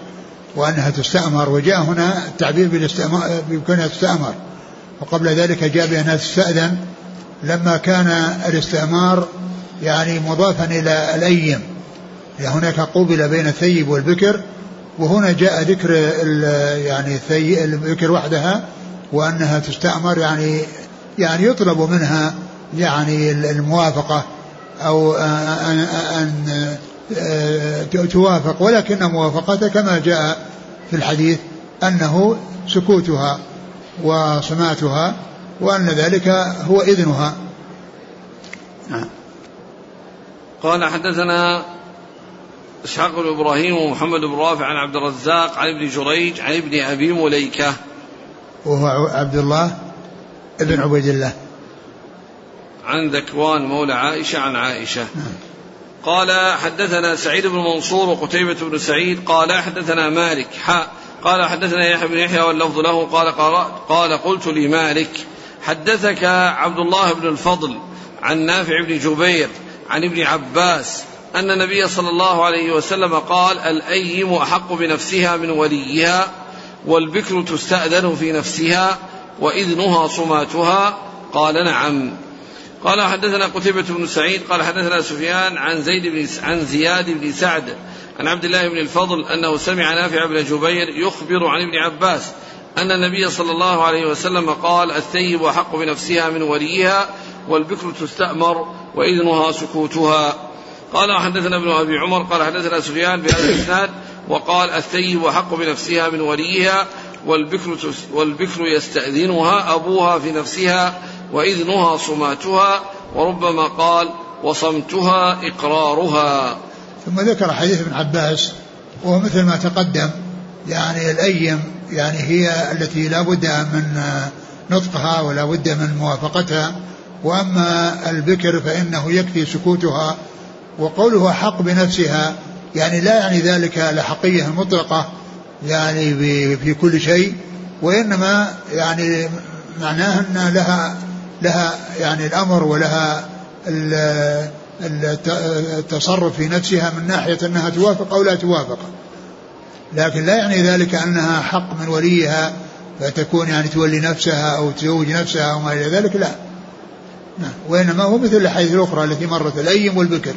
[SPEAKER 2] وأنها تستأمر وجاء هنا التعبير بكونها تستأمر. وقبل ذلك جاء بأنها تستأذن لما كان الاستئمار يعني مضافا إلى الأيم. يعني هناك قوبل بين الثيب والبكر وهنا جاء ذكر يعني البكر وحدها وأنها تستأمر يعني يعني يطلب منها يعني الموافقة أو أن, توافق ولكن موافقته كما جاء في الحديث أنه سكوتها وصماتها وأن ذلك هو إذنها.
[SPEAKER 1] نعم. قال حدثنا إسحاق بن إبراهيم ومحمد بن رافع عن عبد الرزاق عن ابن جريج عن ابن أبي مليكة
[SPEAKER 2] وهو عبد الله ابن عبيد الله.
[SPEAKER 1] عن ذكوان مولى عائشة عن عائشة. نعم. قال حدثنا سعيد بن منصور وقتيبة بن سعيد. قال حدثنا مالك. حاء قال حدثنا يحيى بن يحيى واللفظ له. قال قال قلت لمالك حدثك عبد الله بن الفضل عن نافع بن جبير عن ابن عباس أن النبي صلى الله عليه وسلم قال الأيم أحق بنفسها من وليها والبكر تستأذن في نفسها وإذنها صماتها. قال نعم. قال حدثنا قتيبة بن سعيد قال حدثنا سفيان عن زيد بن عن زياد بن سعد عن عبد الله بن الفضل أنه سمع نافع بن جبير يخبر عن ابن عباس أن النبي صلى الله عليه وسلم قال الثيب أحق بنفسها من وليها والبكر تستأمر وإذنها سكوتها. قال حدثنا ابن أبي عمر قال حدثنا سفيان بهذا الإسناد وقال الثيب أحق بنفسها من وليها والبكر, والبكر يستأذنها أبوها في نفسها وإذنها صماتها وربما قال وصمتها إقرارها.
[SPEAKER 2] ثم ذكر حديث ابن عباس وهو مثل ما تقدم يعني الأيم يعني هي التي لا بد من نطقها ولا بد من موافقتها وأما البكر فإنه يكفي سكوتها وقوله حق بنفسها يعني لا يعني ذلك الأحقية المطلقة يعني في كل شيء وإنما يعني معناه أن لها لها يعني الأمر ولها التصرف في نفسها من ناحية أنها توافق أو لا توافق. لكن لا يعني ذلك أنها حق من وليها فتكون يعني تولي نفسها أو تزوج نفسها أو ما إلى ذلك لا. نعم. وإنما هو مثل الحديث الأخرى التي مرت الأيم والبكر.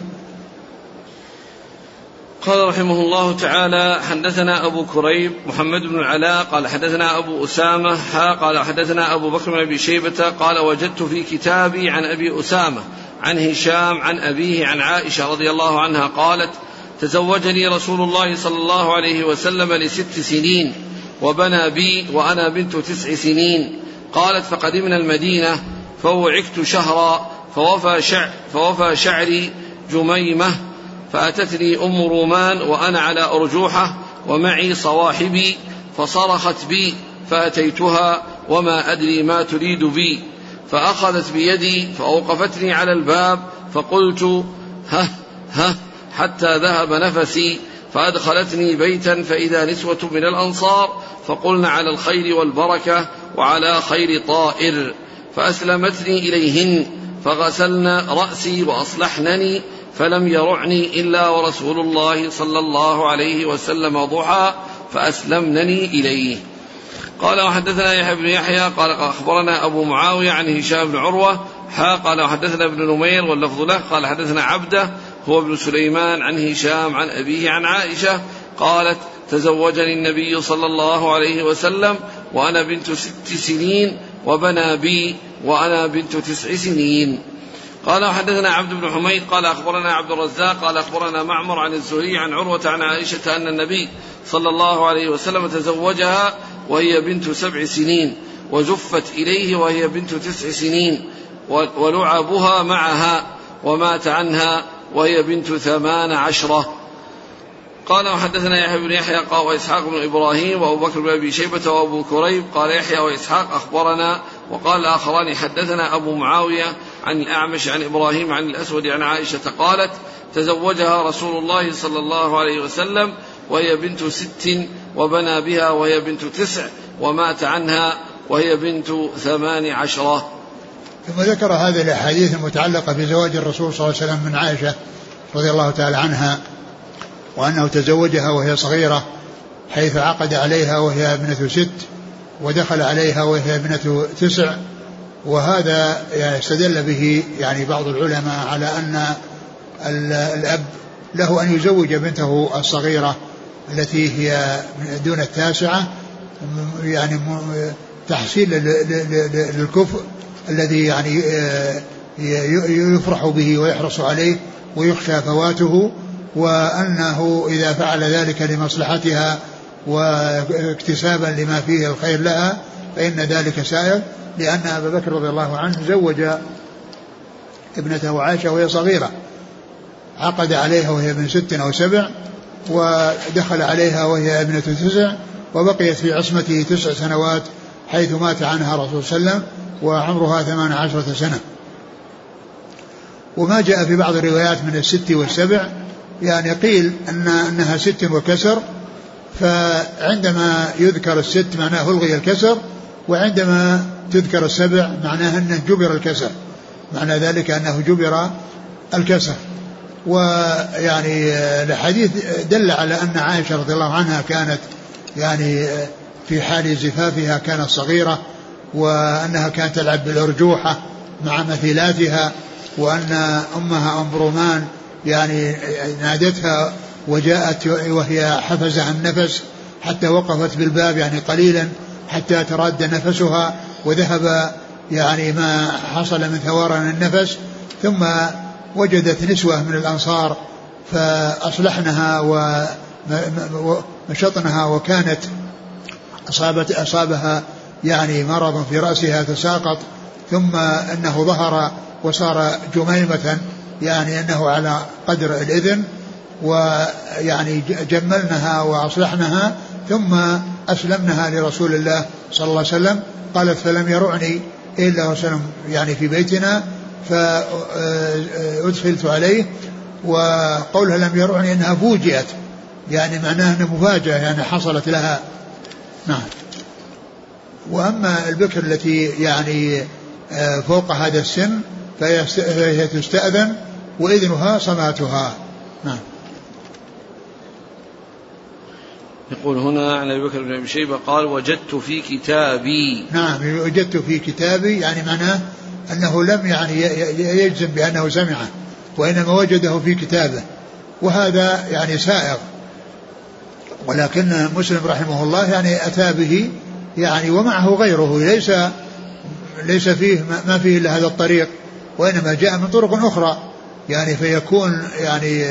[SPEAKER 1] قال رحمه الله تعالى حدثنا أبو كريب محمد بن العلاء قال حدثنا أبو أسامة ها قال حدثنا أبو بكر بن أبي شيبة قال وجدت في كتابي عن أبي أسامة عن هشام عن أبيه عن عائشة رضي الله عنها قالت تزوجني رسول الله صلى الله عليه وسلم لست سنين وبنى بي وأنا بنت تسع سنين. قالت فقدمنا المدينة فوعكت شهرا فوفى, شع فوفى شعري جميمة فأتتني أم رومان وأنا على أرجوحة ومعي صواحبي فصرخت بي فأتيتها وما أدري ما تريد بي فأخذت بيدي فأوقفتني على الباب فقلت ها ها حتى ذهب نفسي فأدخلتني بيتا فإذا نسوة من الأنصار فقلن على الخير والبركة وعلى خير طائر فأسلمتني إليهن فغسلن رأسي وأصلحنني فلم يرعني إلا ورسول الله صلى الله عليه وسلم ضحى فأسلمنني إليه. قال وحدثنا يحيى بن يحيى قال أخبرنا أبو معاوية عن هشام بن عروة حا قال وحدثنا ابن نمير واللفظ له قال حدثنا عبدة هو ابن سليمان عن هشام عن أبيه عن عائشة قالت تزوجني النبي صلى الله عليه وسلم وأنا بنت ست سنين وبنى بي وأنا بنت تسع سنين. قال حدثنا عبد بن حميد قال أخبرنا عبد الرزاق قال أخبرنا معمر عن الزهري عن عروة عن عائشة أن النبي صلى الله عليه وسلم تزوجها وهي بنت سبع سنين وزفت إليه وهي بنت تسع سنين ولعبها معها ومات عنها وهي بنت ثمان عشرة. قال وحدثنا يحيى بن يحيى قال وإسحاق بن إبراهيم وأبو بكر بن أبي شيبة وأبو كريب قال يحيى وإسحاق أخبرنا وقال الآخران حدثنا أبو معاوية عن الأعمش عن إبراهيم عن الأسود عن عائشة قالت تزوجها رسول الله صلى الله عليه وسلم وهي بنت ست وبنى بها وهي بنت تسع ومات عنها وهي بنت ثمان عشرة.
[SPEAKER 2] ثم ذكر هذه الأحاديث المتعلقة بزواج الرسول صلى الله عليه وسلم من عائشة رضي الله تعالى عنها وأنه تزوجها وهي صغيرة حيث عقد عليها وهي ابنة ست ودخل عليها وهي ابنة تسع وهذا استدل به يعني بعض العلماء على أن الأب له أن يزوج بنته الصغيرة التي هي دون التاسعة يعني تحصيل للكفء الذي يعني يفرح به ويحرص عليه ويخشى فواته وأنه إذا فعل ذلك لمصلحتها واكتسابا لما فيه الخير لها فإن ذلك سائر. لأن أبا بكر رضي الله عنه زوج ابنته عائشة وهي صغيرة عقد عليها وهي من ست أو سبع ودخل عليها وهي ابنة تسع وبقيت في عصمته تسع سنوات حيث مات عنها الرسول صلى الله عليه وسلم وعمرها ثمان عشرة سنة. وما جاء في بعض الروايات من الست والسبع يعني قيل أن أنها ست وكسر فعندما يذكر الست معناه ألغي الكسر وعندما تذكر السبع معناه أنه جبر الكسر معنى ذلك أنه جبر الكسر ويعني الحديث دل على أن عائشة رضي الله عنها كانت يعني في حال زفافها كانت صغيرة وأنها كانت تلعب بالأرجوحة مع مثيلاتها وأن أمها أم رومان يعني نادتها وجاءت وهي حفز عن نفس حتى وقفت بالباب يعني قليلا حتى تراد نفسها. وذهب يعني ما حصل من ثوران النفس ثم وجدت نسوة من الأنصار فأصلحنها ومشطنها وكانت أصابت أصابها يعني مرض في رأسها تساقط ثم أنه ظهر وصار جميمة يعني أنه على قدر الإذن ويعني جملنها وأصلحناها ثم أسلمنها لرسول الله صلى الله عليه وسلم قالت فلم يرعني إلا وسلم يعني في بيتنا فأدخلت عليه وقولها لم يرعني أنها فوجئت يعني معناها أنها مفاجأة يعني حصلت لها. نعم. وأما البكر التي يعني آه، فوق هذا السن فهي تستأذن وإذنها صماتها. نعم.
[SPEAKER 1] يقول هنا عن أبي بكر بن أبي شيبة قال وجدت في كتابي.
[SPEAKER 2] نعم وجدت في كتابي يعني معناه أنه لم يعني يجزم بأنه سمعه وإنما وجده في كتابه وهذا يعني سائغ. ولكن مسلم رحمه الله يعني أتى به يعني ومعه غيره ليس ليس فيه ما فيه إلا هذا الطريق وإنما جاء من طرق أخرى يعني فيكون يعني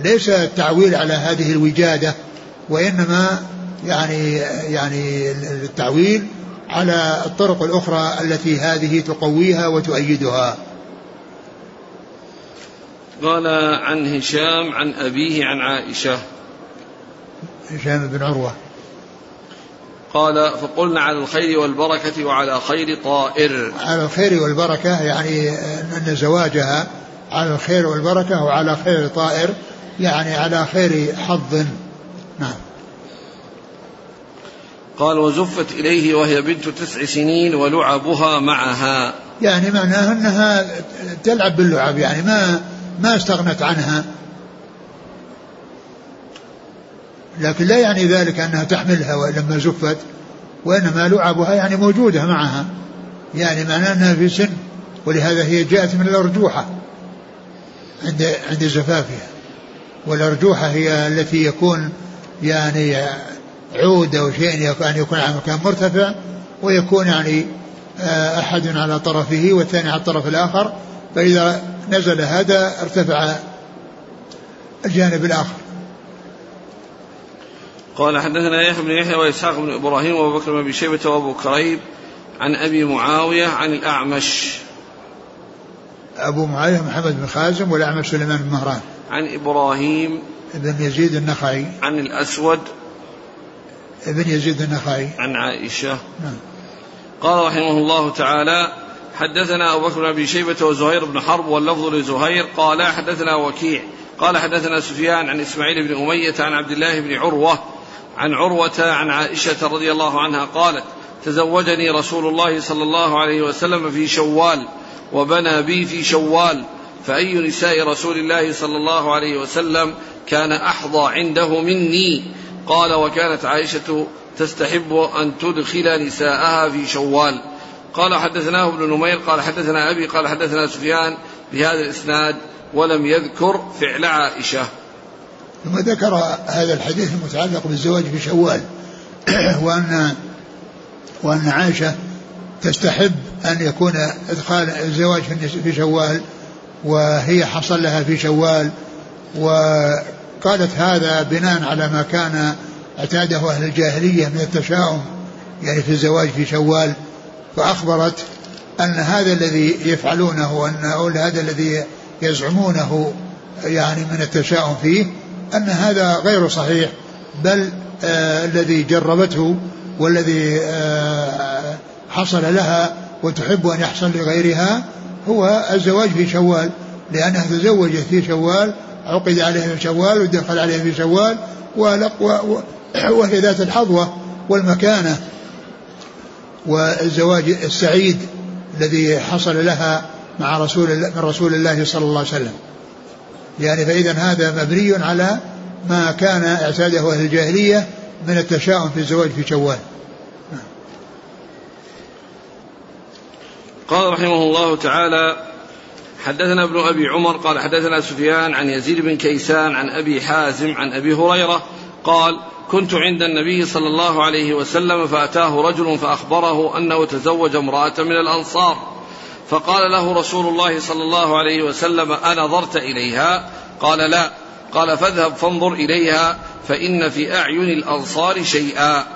[SPEAKER 2] ليس التعويل على هذه الوجادة وإنما يعني يعني التعويل على الطرق الأخرى التي هذه تقويها وتؤيدها.
[SPEAKER 1] قال عن هشام عن أبيه عن عائشة.
[SPEAKER 2] هشام بن عروة.
[SPEAKER 1] قال فقلنا على الخير والبركة وعلى خير طائر.
[SPEAKER 2] على الخير والبركة يعني أن زواجها على الخير والبركة وعلى خير طائر يعني على خير حظ. نعم.
[SPEAKER 1] قال وزفت إليه وهي بنت تسع سنين ولعبها معها.
[SPEAKER 2] يعني معناها أنها تلعب باللعب يعني ما ما استغنت عنها. لكن لا يعني ذلك أنها تحملها لما زفت وإنما لعبها يعني موجودة معها. يعني معناه أنها في سن ولهذا هي جاءت من الأرجوحة عند عند زفافها. والأرجوحة هي التي يكون يعني عود أو شيء أن يكون على مكان مرتفع ويكون يعني آه، أحد على طرفه والثاني على الطرف الآخر فإذا نزل هذا ارتفع الجانب الآخر.
[SPEAKER 1] قال حدثنا يحيى بن يحيى وإسحاق بن إبراهيم وأبو بكر بن أبي شيبة وأبو كريب عن أبي معاوية عن الأعمش.
[SPEAKER 2] أبو معاوية محمد بن خازم والأعمش سليمان بن مهران.
[SPEAKER 1] عن إبراهيم
[SPEAKER 2] بن يزيد النخعي.
[SPEAKER 1] عن الأسود.
[SPEAKER 2] ابن يزيد النخعي.
[SPEAKER 1] عن عائشة. نعم. قال رحمه الله تعالى حدثنا أبو بكر بن أبي شيبة وزهير بن حرب واللفظ لزهير قال حدثنا وكيع. قال حدثنا سفيان عن إسماعيل بن أمية عن عبد الله بن عروة عن عروة عن عائشة رضي الله عنها قالت تزوجني رسول الله صلى الله عليه وسلم في شوال وبنى بي في شوال فأي نساء رسول الله صلى الله عليه وسلم كان أحظى عنده مني. قال وكانت عائشة تستحب أن تدخل نساءها في شوال. قال حدثناه ابن نمير قال حدثنا أبي قال حدثنا سفيان بهذا الإسناد ولم يذكر فعل عائشة.
[SPEAKER 2] ثم ذكر هذا الحديث المتعلق بالزواج في شوال. وأن وأن عائشة تستحب أن يكون إدخال الزواج في شوال وهي حصل لها في شوال وقالت هذا بناء على ما كان اعتاده أهل الجاهلية من التشاؤم يعني في الزواج في شوال فأخبرت أن هذا الذي يفعلونه وأن هذا الذي يزعمونه يعني من التشاؤم فيه أن هذا غير صحيح بل آه الذي جربته والذي آه حصل لها وتحب أن يحصل لغيرها هو الزواج في شوال لأنها تزوجت في شوال عقد عليها في شوال ودخل عليها في شوال وهي ذات الحظوة والمكانة. والزواج السعيد الذي حصل لها مع رسول الله من رسول الله صلى الله عليه وسلم. يعني فإذا هذا مبني على ما كان اعتاده أهل الجاهلية من التشاؤم في الزواج في شوال.
[SPEAKER 1] قال رحمه الله تعالى حدثنا ابن أبي عمر قال حدثنا سفيان عن يزيد بن كيسان عن أبي حازم عن أبي هريرة قال كنت عند النبي صلى الله عليه وسلم فأتاه رجل فأخبره أنه تزوج امرأة من الأنصار. فقال له رسول الله صلى الله عليه وسلم انظرت إليها؟ قال لا. قال فاذهب فانظر إليها فإن في أعين الأنصار شيئا.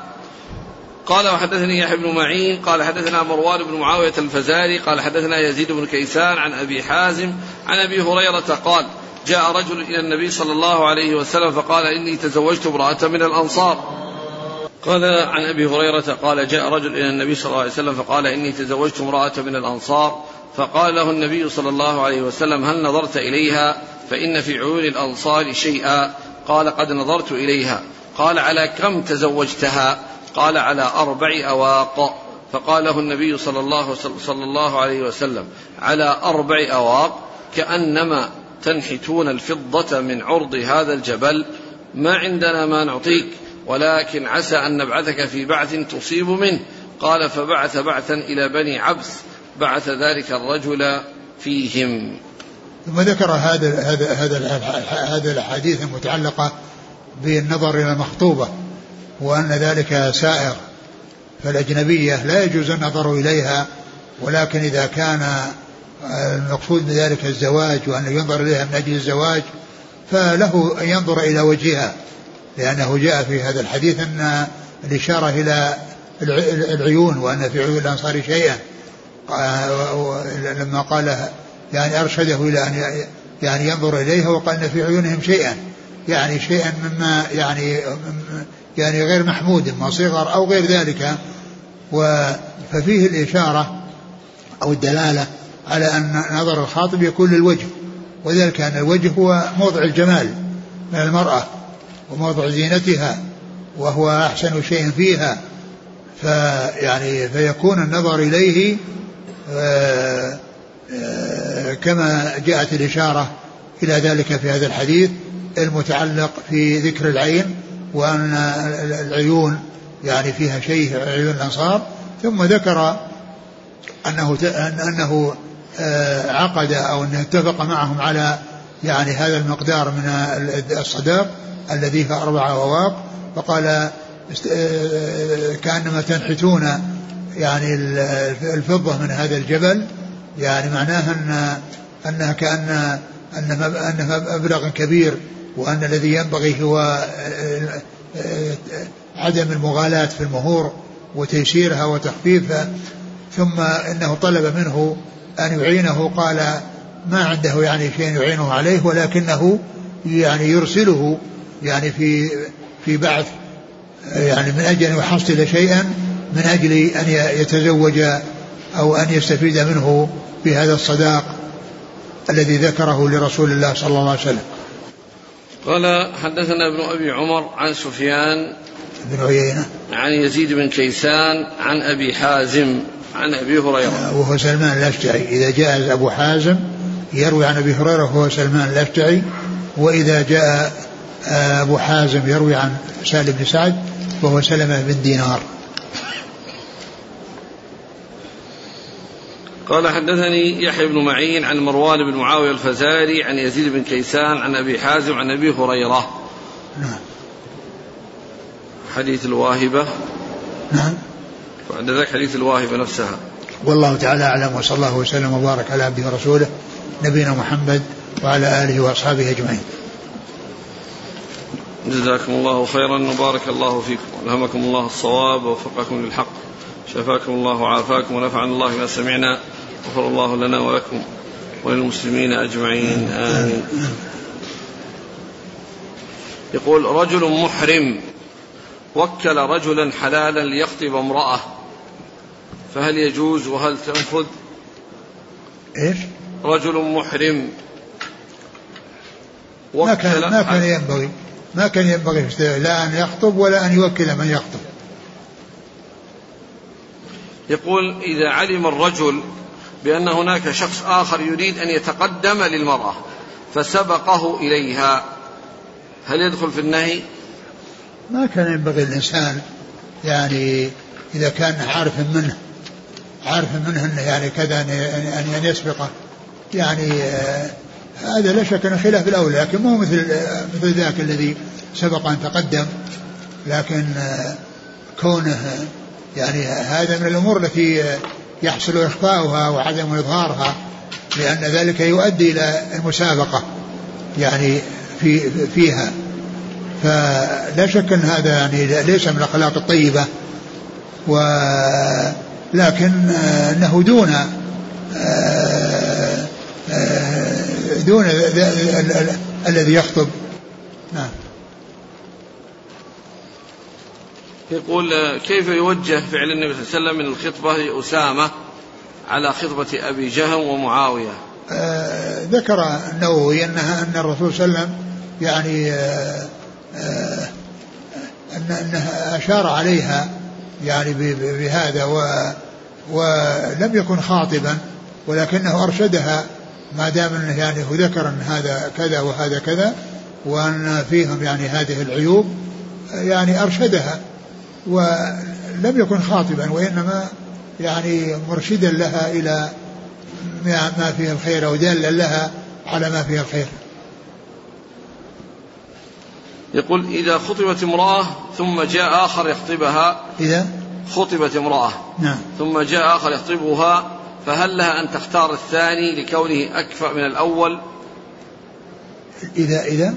[SPEAKER 1] قال وحدثني يحيى بن معين قال حدثنا مروان بن معاوية الفزاري قال حدثنا يزيد بن كيسان عن أبي حازم عن أبي هريرة قال جاء رجل إلى النبي صلى الله عليه وسلم فقال إني تزوجت امرأة من الأنصار. قال عن أبي هريرة قال جاء رجل إلى النبي صلى الله عليه وسلم فقال إني تزوجت امرأة من الأنصار. فقال له النبي صلى الله عليه وسلم هل نظرت إليها؟ فإن في عيون الأنصار شيئا. قال قد نظرت إليها. قال على كم تزوجتها؟ قال على أربع أواق. فقال له النبي صلى الله, صلى الله عليه وسلم على أربع أواق كأنما تنحتون الفضة من عرض هذا الجبل. ما عندنا ما نعطيك ولكن عسى أن نبعثك في بعث تصيب منه. قال فبعث بعثا إلى بني عبس بعث ذلك الرجل فيهم.
[SPEAKER 2] ثم ذكر هذا هذا هذا هذا الأحاديث المتعلقة بالنظر إلى المخطوبة. وأن ذلك سائر فالأجنبية لا يجوز النظر إليها ولكن إذا كان المقصود بذلك الزواج وأن ينظر إليها من أجل الزواج فله أن ينظر إلى وجهها لأنه جاء في هذا الحديث أن الإشارة إلى العيون وأن في عيون الأنصار شيئا. لما قال يعني أرشده إلى أن يعني ينظر إليها وقال أن في عيونهم شيئا يعني شيئا مما يعني يعني غير محمود ما صغر أو غير ذلك ففيه الإشارة أو الدلالة على أن نظر الخاطب يكون للوجه وذلك أن الوجه هو موضع الجمال من المرأة وموضع زينتها وهو أحسن شيء فيها فيعني فيكون النظر إليه آه، آه، كما جاءت الإشارة إلى ذلك في هذا الحديث المتعلق في ذكر العين وأن العيون يعني فيها شيء عيون الأنصار. ثم ذكر أنه أنه آه، عقد أو أنه اتفق معهم على يعني هذا المقدار من الصداق الذي في أربع أواق. فقال آه، كأنما تنحتون يعني الفضة من هذا الجبل. يعني معناها أن أنها كأن أن مبلغ كبير وأن الذي ينبغي هو آه، آه، عدم المغالاة في المهور وتيسيرها وتخفيفها ثم إنه طلب منه أن يعينه قال ما عنده يعني شيء يعينه عليه ولكنه يعني يرسله يعني في في بعث يعني من أجل أن يحصل شيئا من أجل أن يتزوج أو أن يستفيد منه بهذا الصداق الذي ذكره لرسول الله صلى الله عليه وسلم.
[SPEAKER 1] قال حدثنا ابن أبي عمر عن سفيان
[SPEAKER 2] بن عيينة.
[SPEAKER 1] عن يزيد بن كيسان عن أبي حازم عن أبي هريرة.
[SPEAKER 2] وهو سلمان الأشجعي. إذا جاء أبو حازم يروي عن أبي هريرة وهو سلمان الأشجعي. وإذا جاء أبو حازم يروي عن سالم بن سعد وهو سلمة بن دينار.
[SPEAKER 1] قال حدثني يحيى بن معين عن مروان بن معاوية الفزاري عن يزيد بن كيسان عن أبي حازم عن أبي هريرة.
[SPEAKER 2] نعم.
[SPEAKER 1] حديث الواهبة.
[SPEAKER 2] نعم.
[SPEAKER 1] وعند ذلك حديث الواهبة نفسها.
[SPEAKER 2] والله تعالى أعلم وصلى الله وسلم وبارك على عبده ورسوله نبينا محمد وعلى آله وأصحابه أجمعين.
[SPEAKER 1] جزاكم الله خيرا وبارك الله فيكم. ألهمكم الله الصواب ووفقكم للحق. شفاكم الله وعافاكم ونفعنا الله ما سمعنا. غفر الله لنا ولكم وللمسلمين أجمعين آمين. يقول رجل محرم وكل رجلا حلالا ليخطب امرأة فهل يجوز وهل تنفذ؟
[SPEAKER 2] إيش؟
[SPEAKER 1] رجل محرم
[SPEAKER 2] ما كان ما كان ينبغي ما كان ينبغي لا أن يخطب ولا أن يوكل من يخطب.
[SPEAKER 1] يقول إذا علم الرجل بأن هناك شخص آخر يريد أن يتقدم للمرأة فسبقه إليها. هل يدخل في النهي؟
[SPEAKER 2] ما كان ينبغي الإنسان يعني إذا كان عارف منه عارف منه أنه يعني كذا أن يسبقه. يعني آه هذا لا شك أنه خلاف الأولى لكن مو مثل مثل ذاك الذي سبق أن تقدم. لكن آه كونه يعني هذا من الأمور التي يحصل إخفاؤها وعدم إظهارها لأن ذلك يؤدي إلى المسابقة يعني في فيها. فلا شك أن هذا يعني ليس من الأخلاق الطيبة ولكن أنه دون دون الذي يخطب.
[SPEAKER 1] يقول كيف يوجه فعل النبي صلى الله عليه وسلم من الخطبة لأسامة على خطبة أبي جهم ومعاوية؟
[SPEAKER 2] آه ذكر النووي أنها أن الرسول صلى الله عليه وسلم يعني آه آه أن أنه أشار عليها يعني بهذا و ولم يكن خاطبا ولكنه أرشدها ما دام أنه يعني ذكر أن هذا كذا وهذا كذا وأن فيهم يعني هذه العيوب يعني أرشدها. ولم يكن خاطبا وإنما يعني مرشدا لها إلى ما فيه الخير أو دالا لها على ما فيه الخير.
[SPEAKER 1] يقول إذا خطبت امرأة ثم جاء آخر يخطبها
[SPEAKER 2] إذا؟
[SPEAKER 1] خطبت امرأة
[SPEAKER 2] نعم.
[SPEAKER 1] ثم جاء آخر يخطبها فهل لها أن تختار الثاني لكونه أكفأ من الأول؟
[SPEAKER 2] إذا إذا؟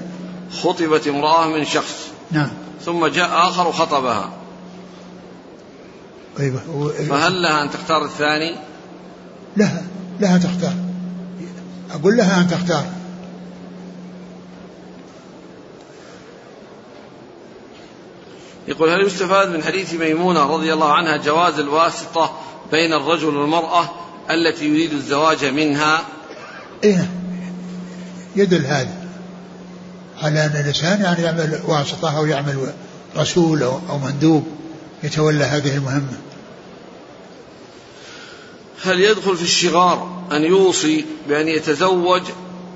[SPEAKER 1] خطبت امرأة من شخص
[SPEAKER 2] نعم.
[SPEAKER 1] ثم جاء آخر وخطبها.
[SPEAKER 2] طيب
[SPEAKER 1] فهل لها أن تختار الثاني؟
[SPEAKER 2] لها. لها تختار. أقول لها أن تختار.
[SPEAKER 1] يقول هل يستفاد من حديث ميمونة رضي الله عنها جواز الواسطة بين الرجل والمرأة التي يريد الزواج منها؟
[SPEAKER 2] إيه. يدل هذا. على أن الإنسان يعني يعمل واسطة أو يعمل رسول أو مندوب. يتولى هذه المهمة.
[SPEAKER 1] هل يدخل في الشغار أن يوصي بأن يتزوج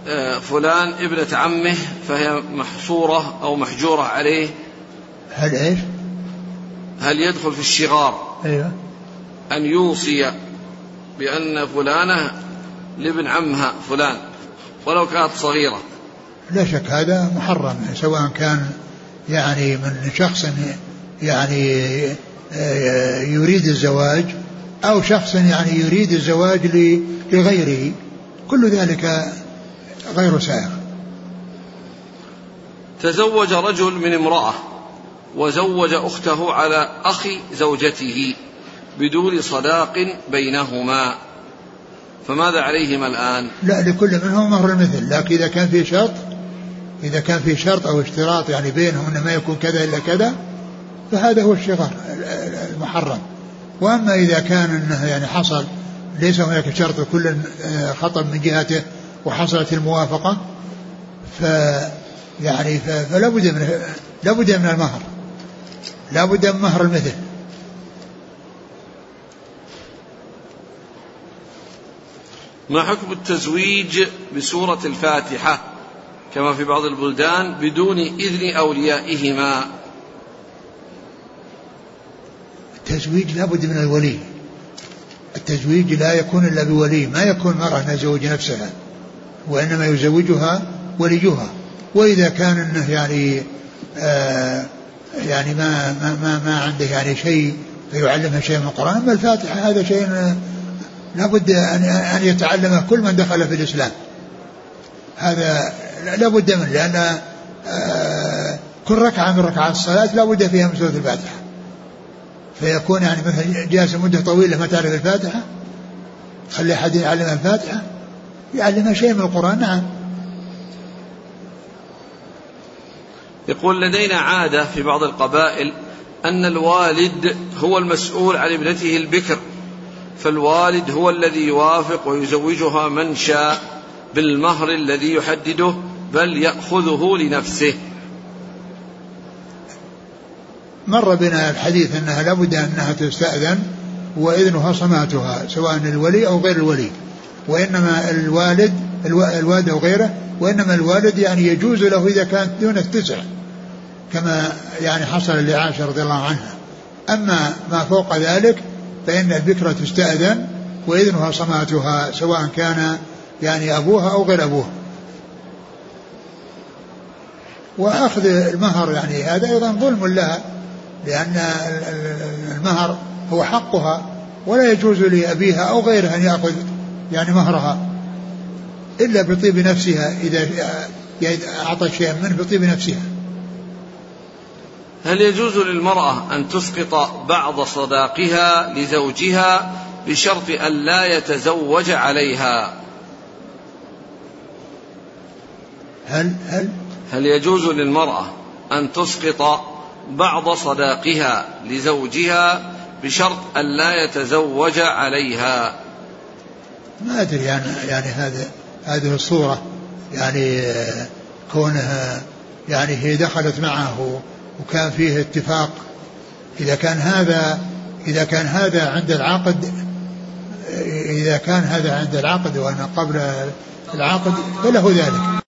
[SPEAKER 1] آه، فلان ابنة عمه فهي محصورة أو محجورة عليه؟
[SPEAKER 2] هل إيش؟
[SPEAKER 1] هل يدخل في الشغار
[SPEAKER 2] أيوة.
[SPEAKER 1] أن يوصي بأن فلانة لابن عمها فلان ولو كانت صغيرة؟
[SPEAKER 2] لا شك هذا محرم سواء كان يعني من شخص يعني آه، يريد الزواج أو شخص يعني يريد الزواج لغيره. كل ذلك غير سائغ.
[SPEAKER 1] تزوج رجل من امرأة وزوج أخته على أخ زوجته بدون صداق بينهما. فماذا عليهما الآن؟
[SPEAKER 2] لا لكل منهم مهر المثل. لكن إذا كان في شرط إذا كان في شرط أو اشتراط يعني بينهم أنه ما يكون كذا إلا كذا فهذا هو الشغار المحرم. وأما إذا كان أنه يعني حصل ليس هناك شرط كل خطب من جهته وحصلت الموافقة ف يعني فلا بد من لا بد من المهر. لا بد من مهر المثل.
[SPEAKER 1] ما حكم التزويج بسورة الفاتحة كما في بعض البلدان بدون إذن أوليائهما؟
[SPEAKER 2] التزويج لا بد من الولي. التزويج لا يكون إلا بولي ما يكون مرأة تزوج نفسها وإنما يزوجها وليها. وإذا كان أنه يعني آه يعني ما ما ما, ما عنده يعني شيء فيعلمها شيء من القرآن أما الفاتحة هذا شيء لابد أن أن يتعلمه كل من دخل في الإسلام. هذا لابد منه لأن آه، كل ركعة من ركعات الصلاة لابد فيها من سورة الفاتحة. فيكون يعني مثلا جالس مدة طويلة ما تعرف الفاتحة خلي أحد يعلمها الفاتحة يعلمها شيء من القرآن نعم.
[SPEAKER 1] يقول لدينا عادة في بعض القبائل أن الوالد هو المسؤول عن ابنته البكر فالوالد هو الذي يوافق ويزوجها من شاء بالمهر الذي يحدده بل يأخذه لنفسه.
[SPEAKER 2] مر بنا الحديث أنها لابد أنها تستأذن وإذنها صماتها سواء الولي أو غير الولي. وإنما الوالد الوالد أو غيره وإنما الوالد يعني يجوز له إذا كانت دون التسع كما يعني حصل لعائشة رضي الله عنها. أما ما فوق ذلك فإن البكرة تستأذن وإذنها صماتها سواء كان يعني أبوها أو غير أبوها. وأخذ المهر يعني هذا أيضا ظلم لها. لأن المهر هو حقها ولا يجوز لأبيها أو غيرها أن يأخذ يعني مهرها إلا بطيب نفسها إذا أعطى شيئا منه بطيب نفسها.
[SPEAKER 1] هل يجوز للمرأة أن تسقط بعض صداقها لزوجها بشرط أن لا يتزوج عليها؟
[SPEAKER 2] هل هل؟
[SPEAKER 1] هل يجوز للمرأة أن تسقط بعض صداقها لزوجها بشرط أن لا يتزوج عليها.
[SPEAKER 2] ما أدري يعني يعني هذا هذه الصورة يعني كونها يعني هي دخلت معه وكان فيه اتفاق. إذا كان هذا إذا كان هذا عند العقد إذا كان هذا عند العقد وأنا قبل العقد فله ذلك.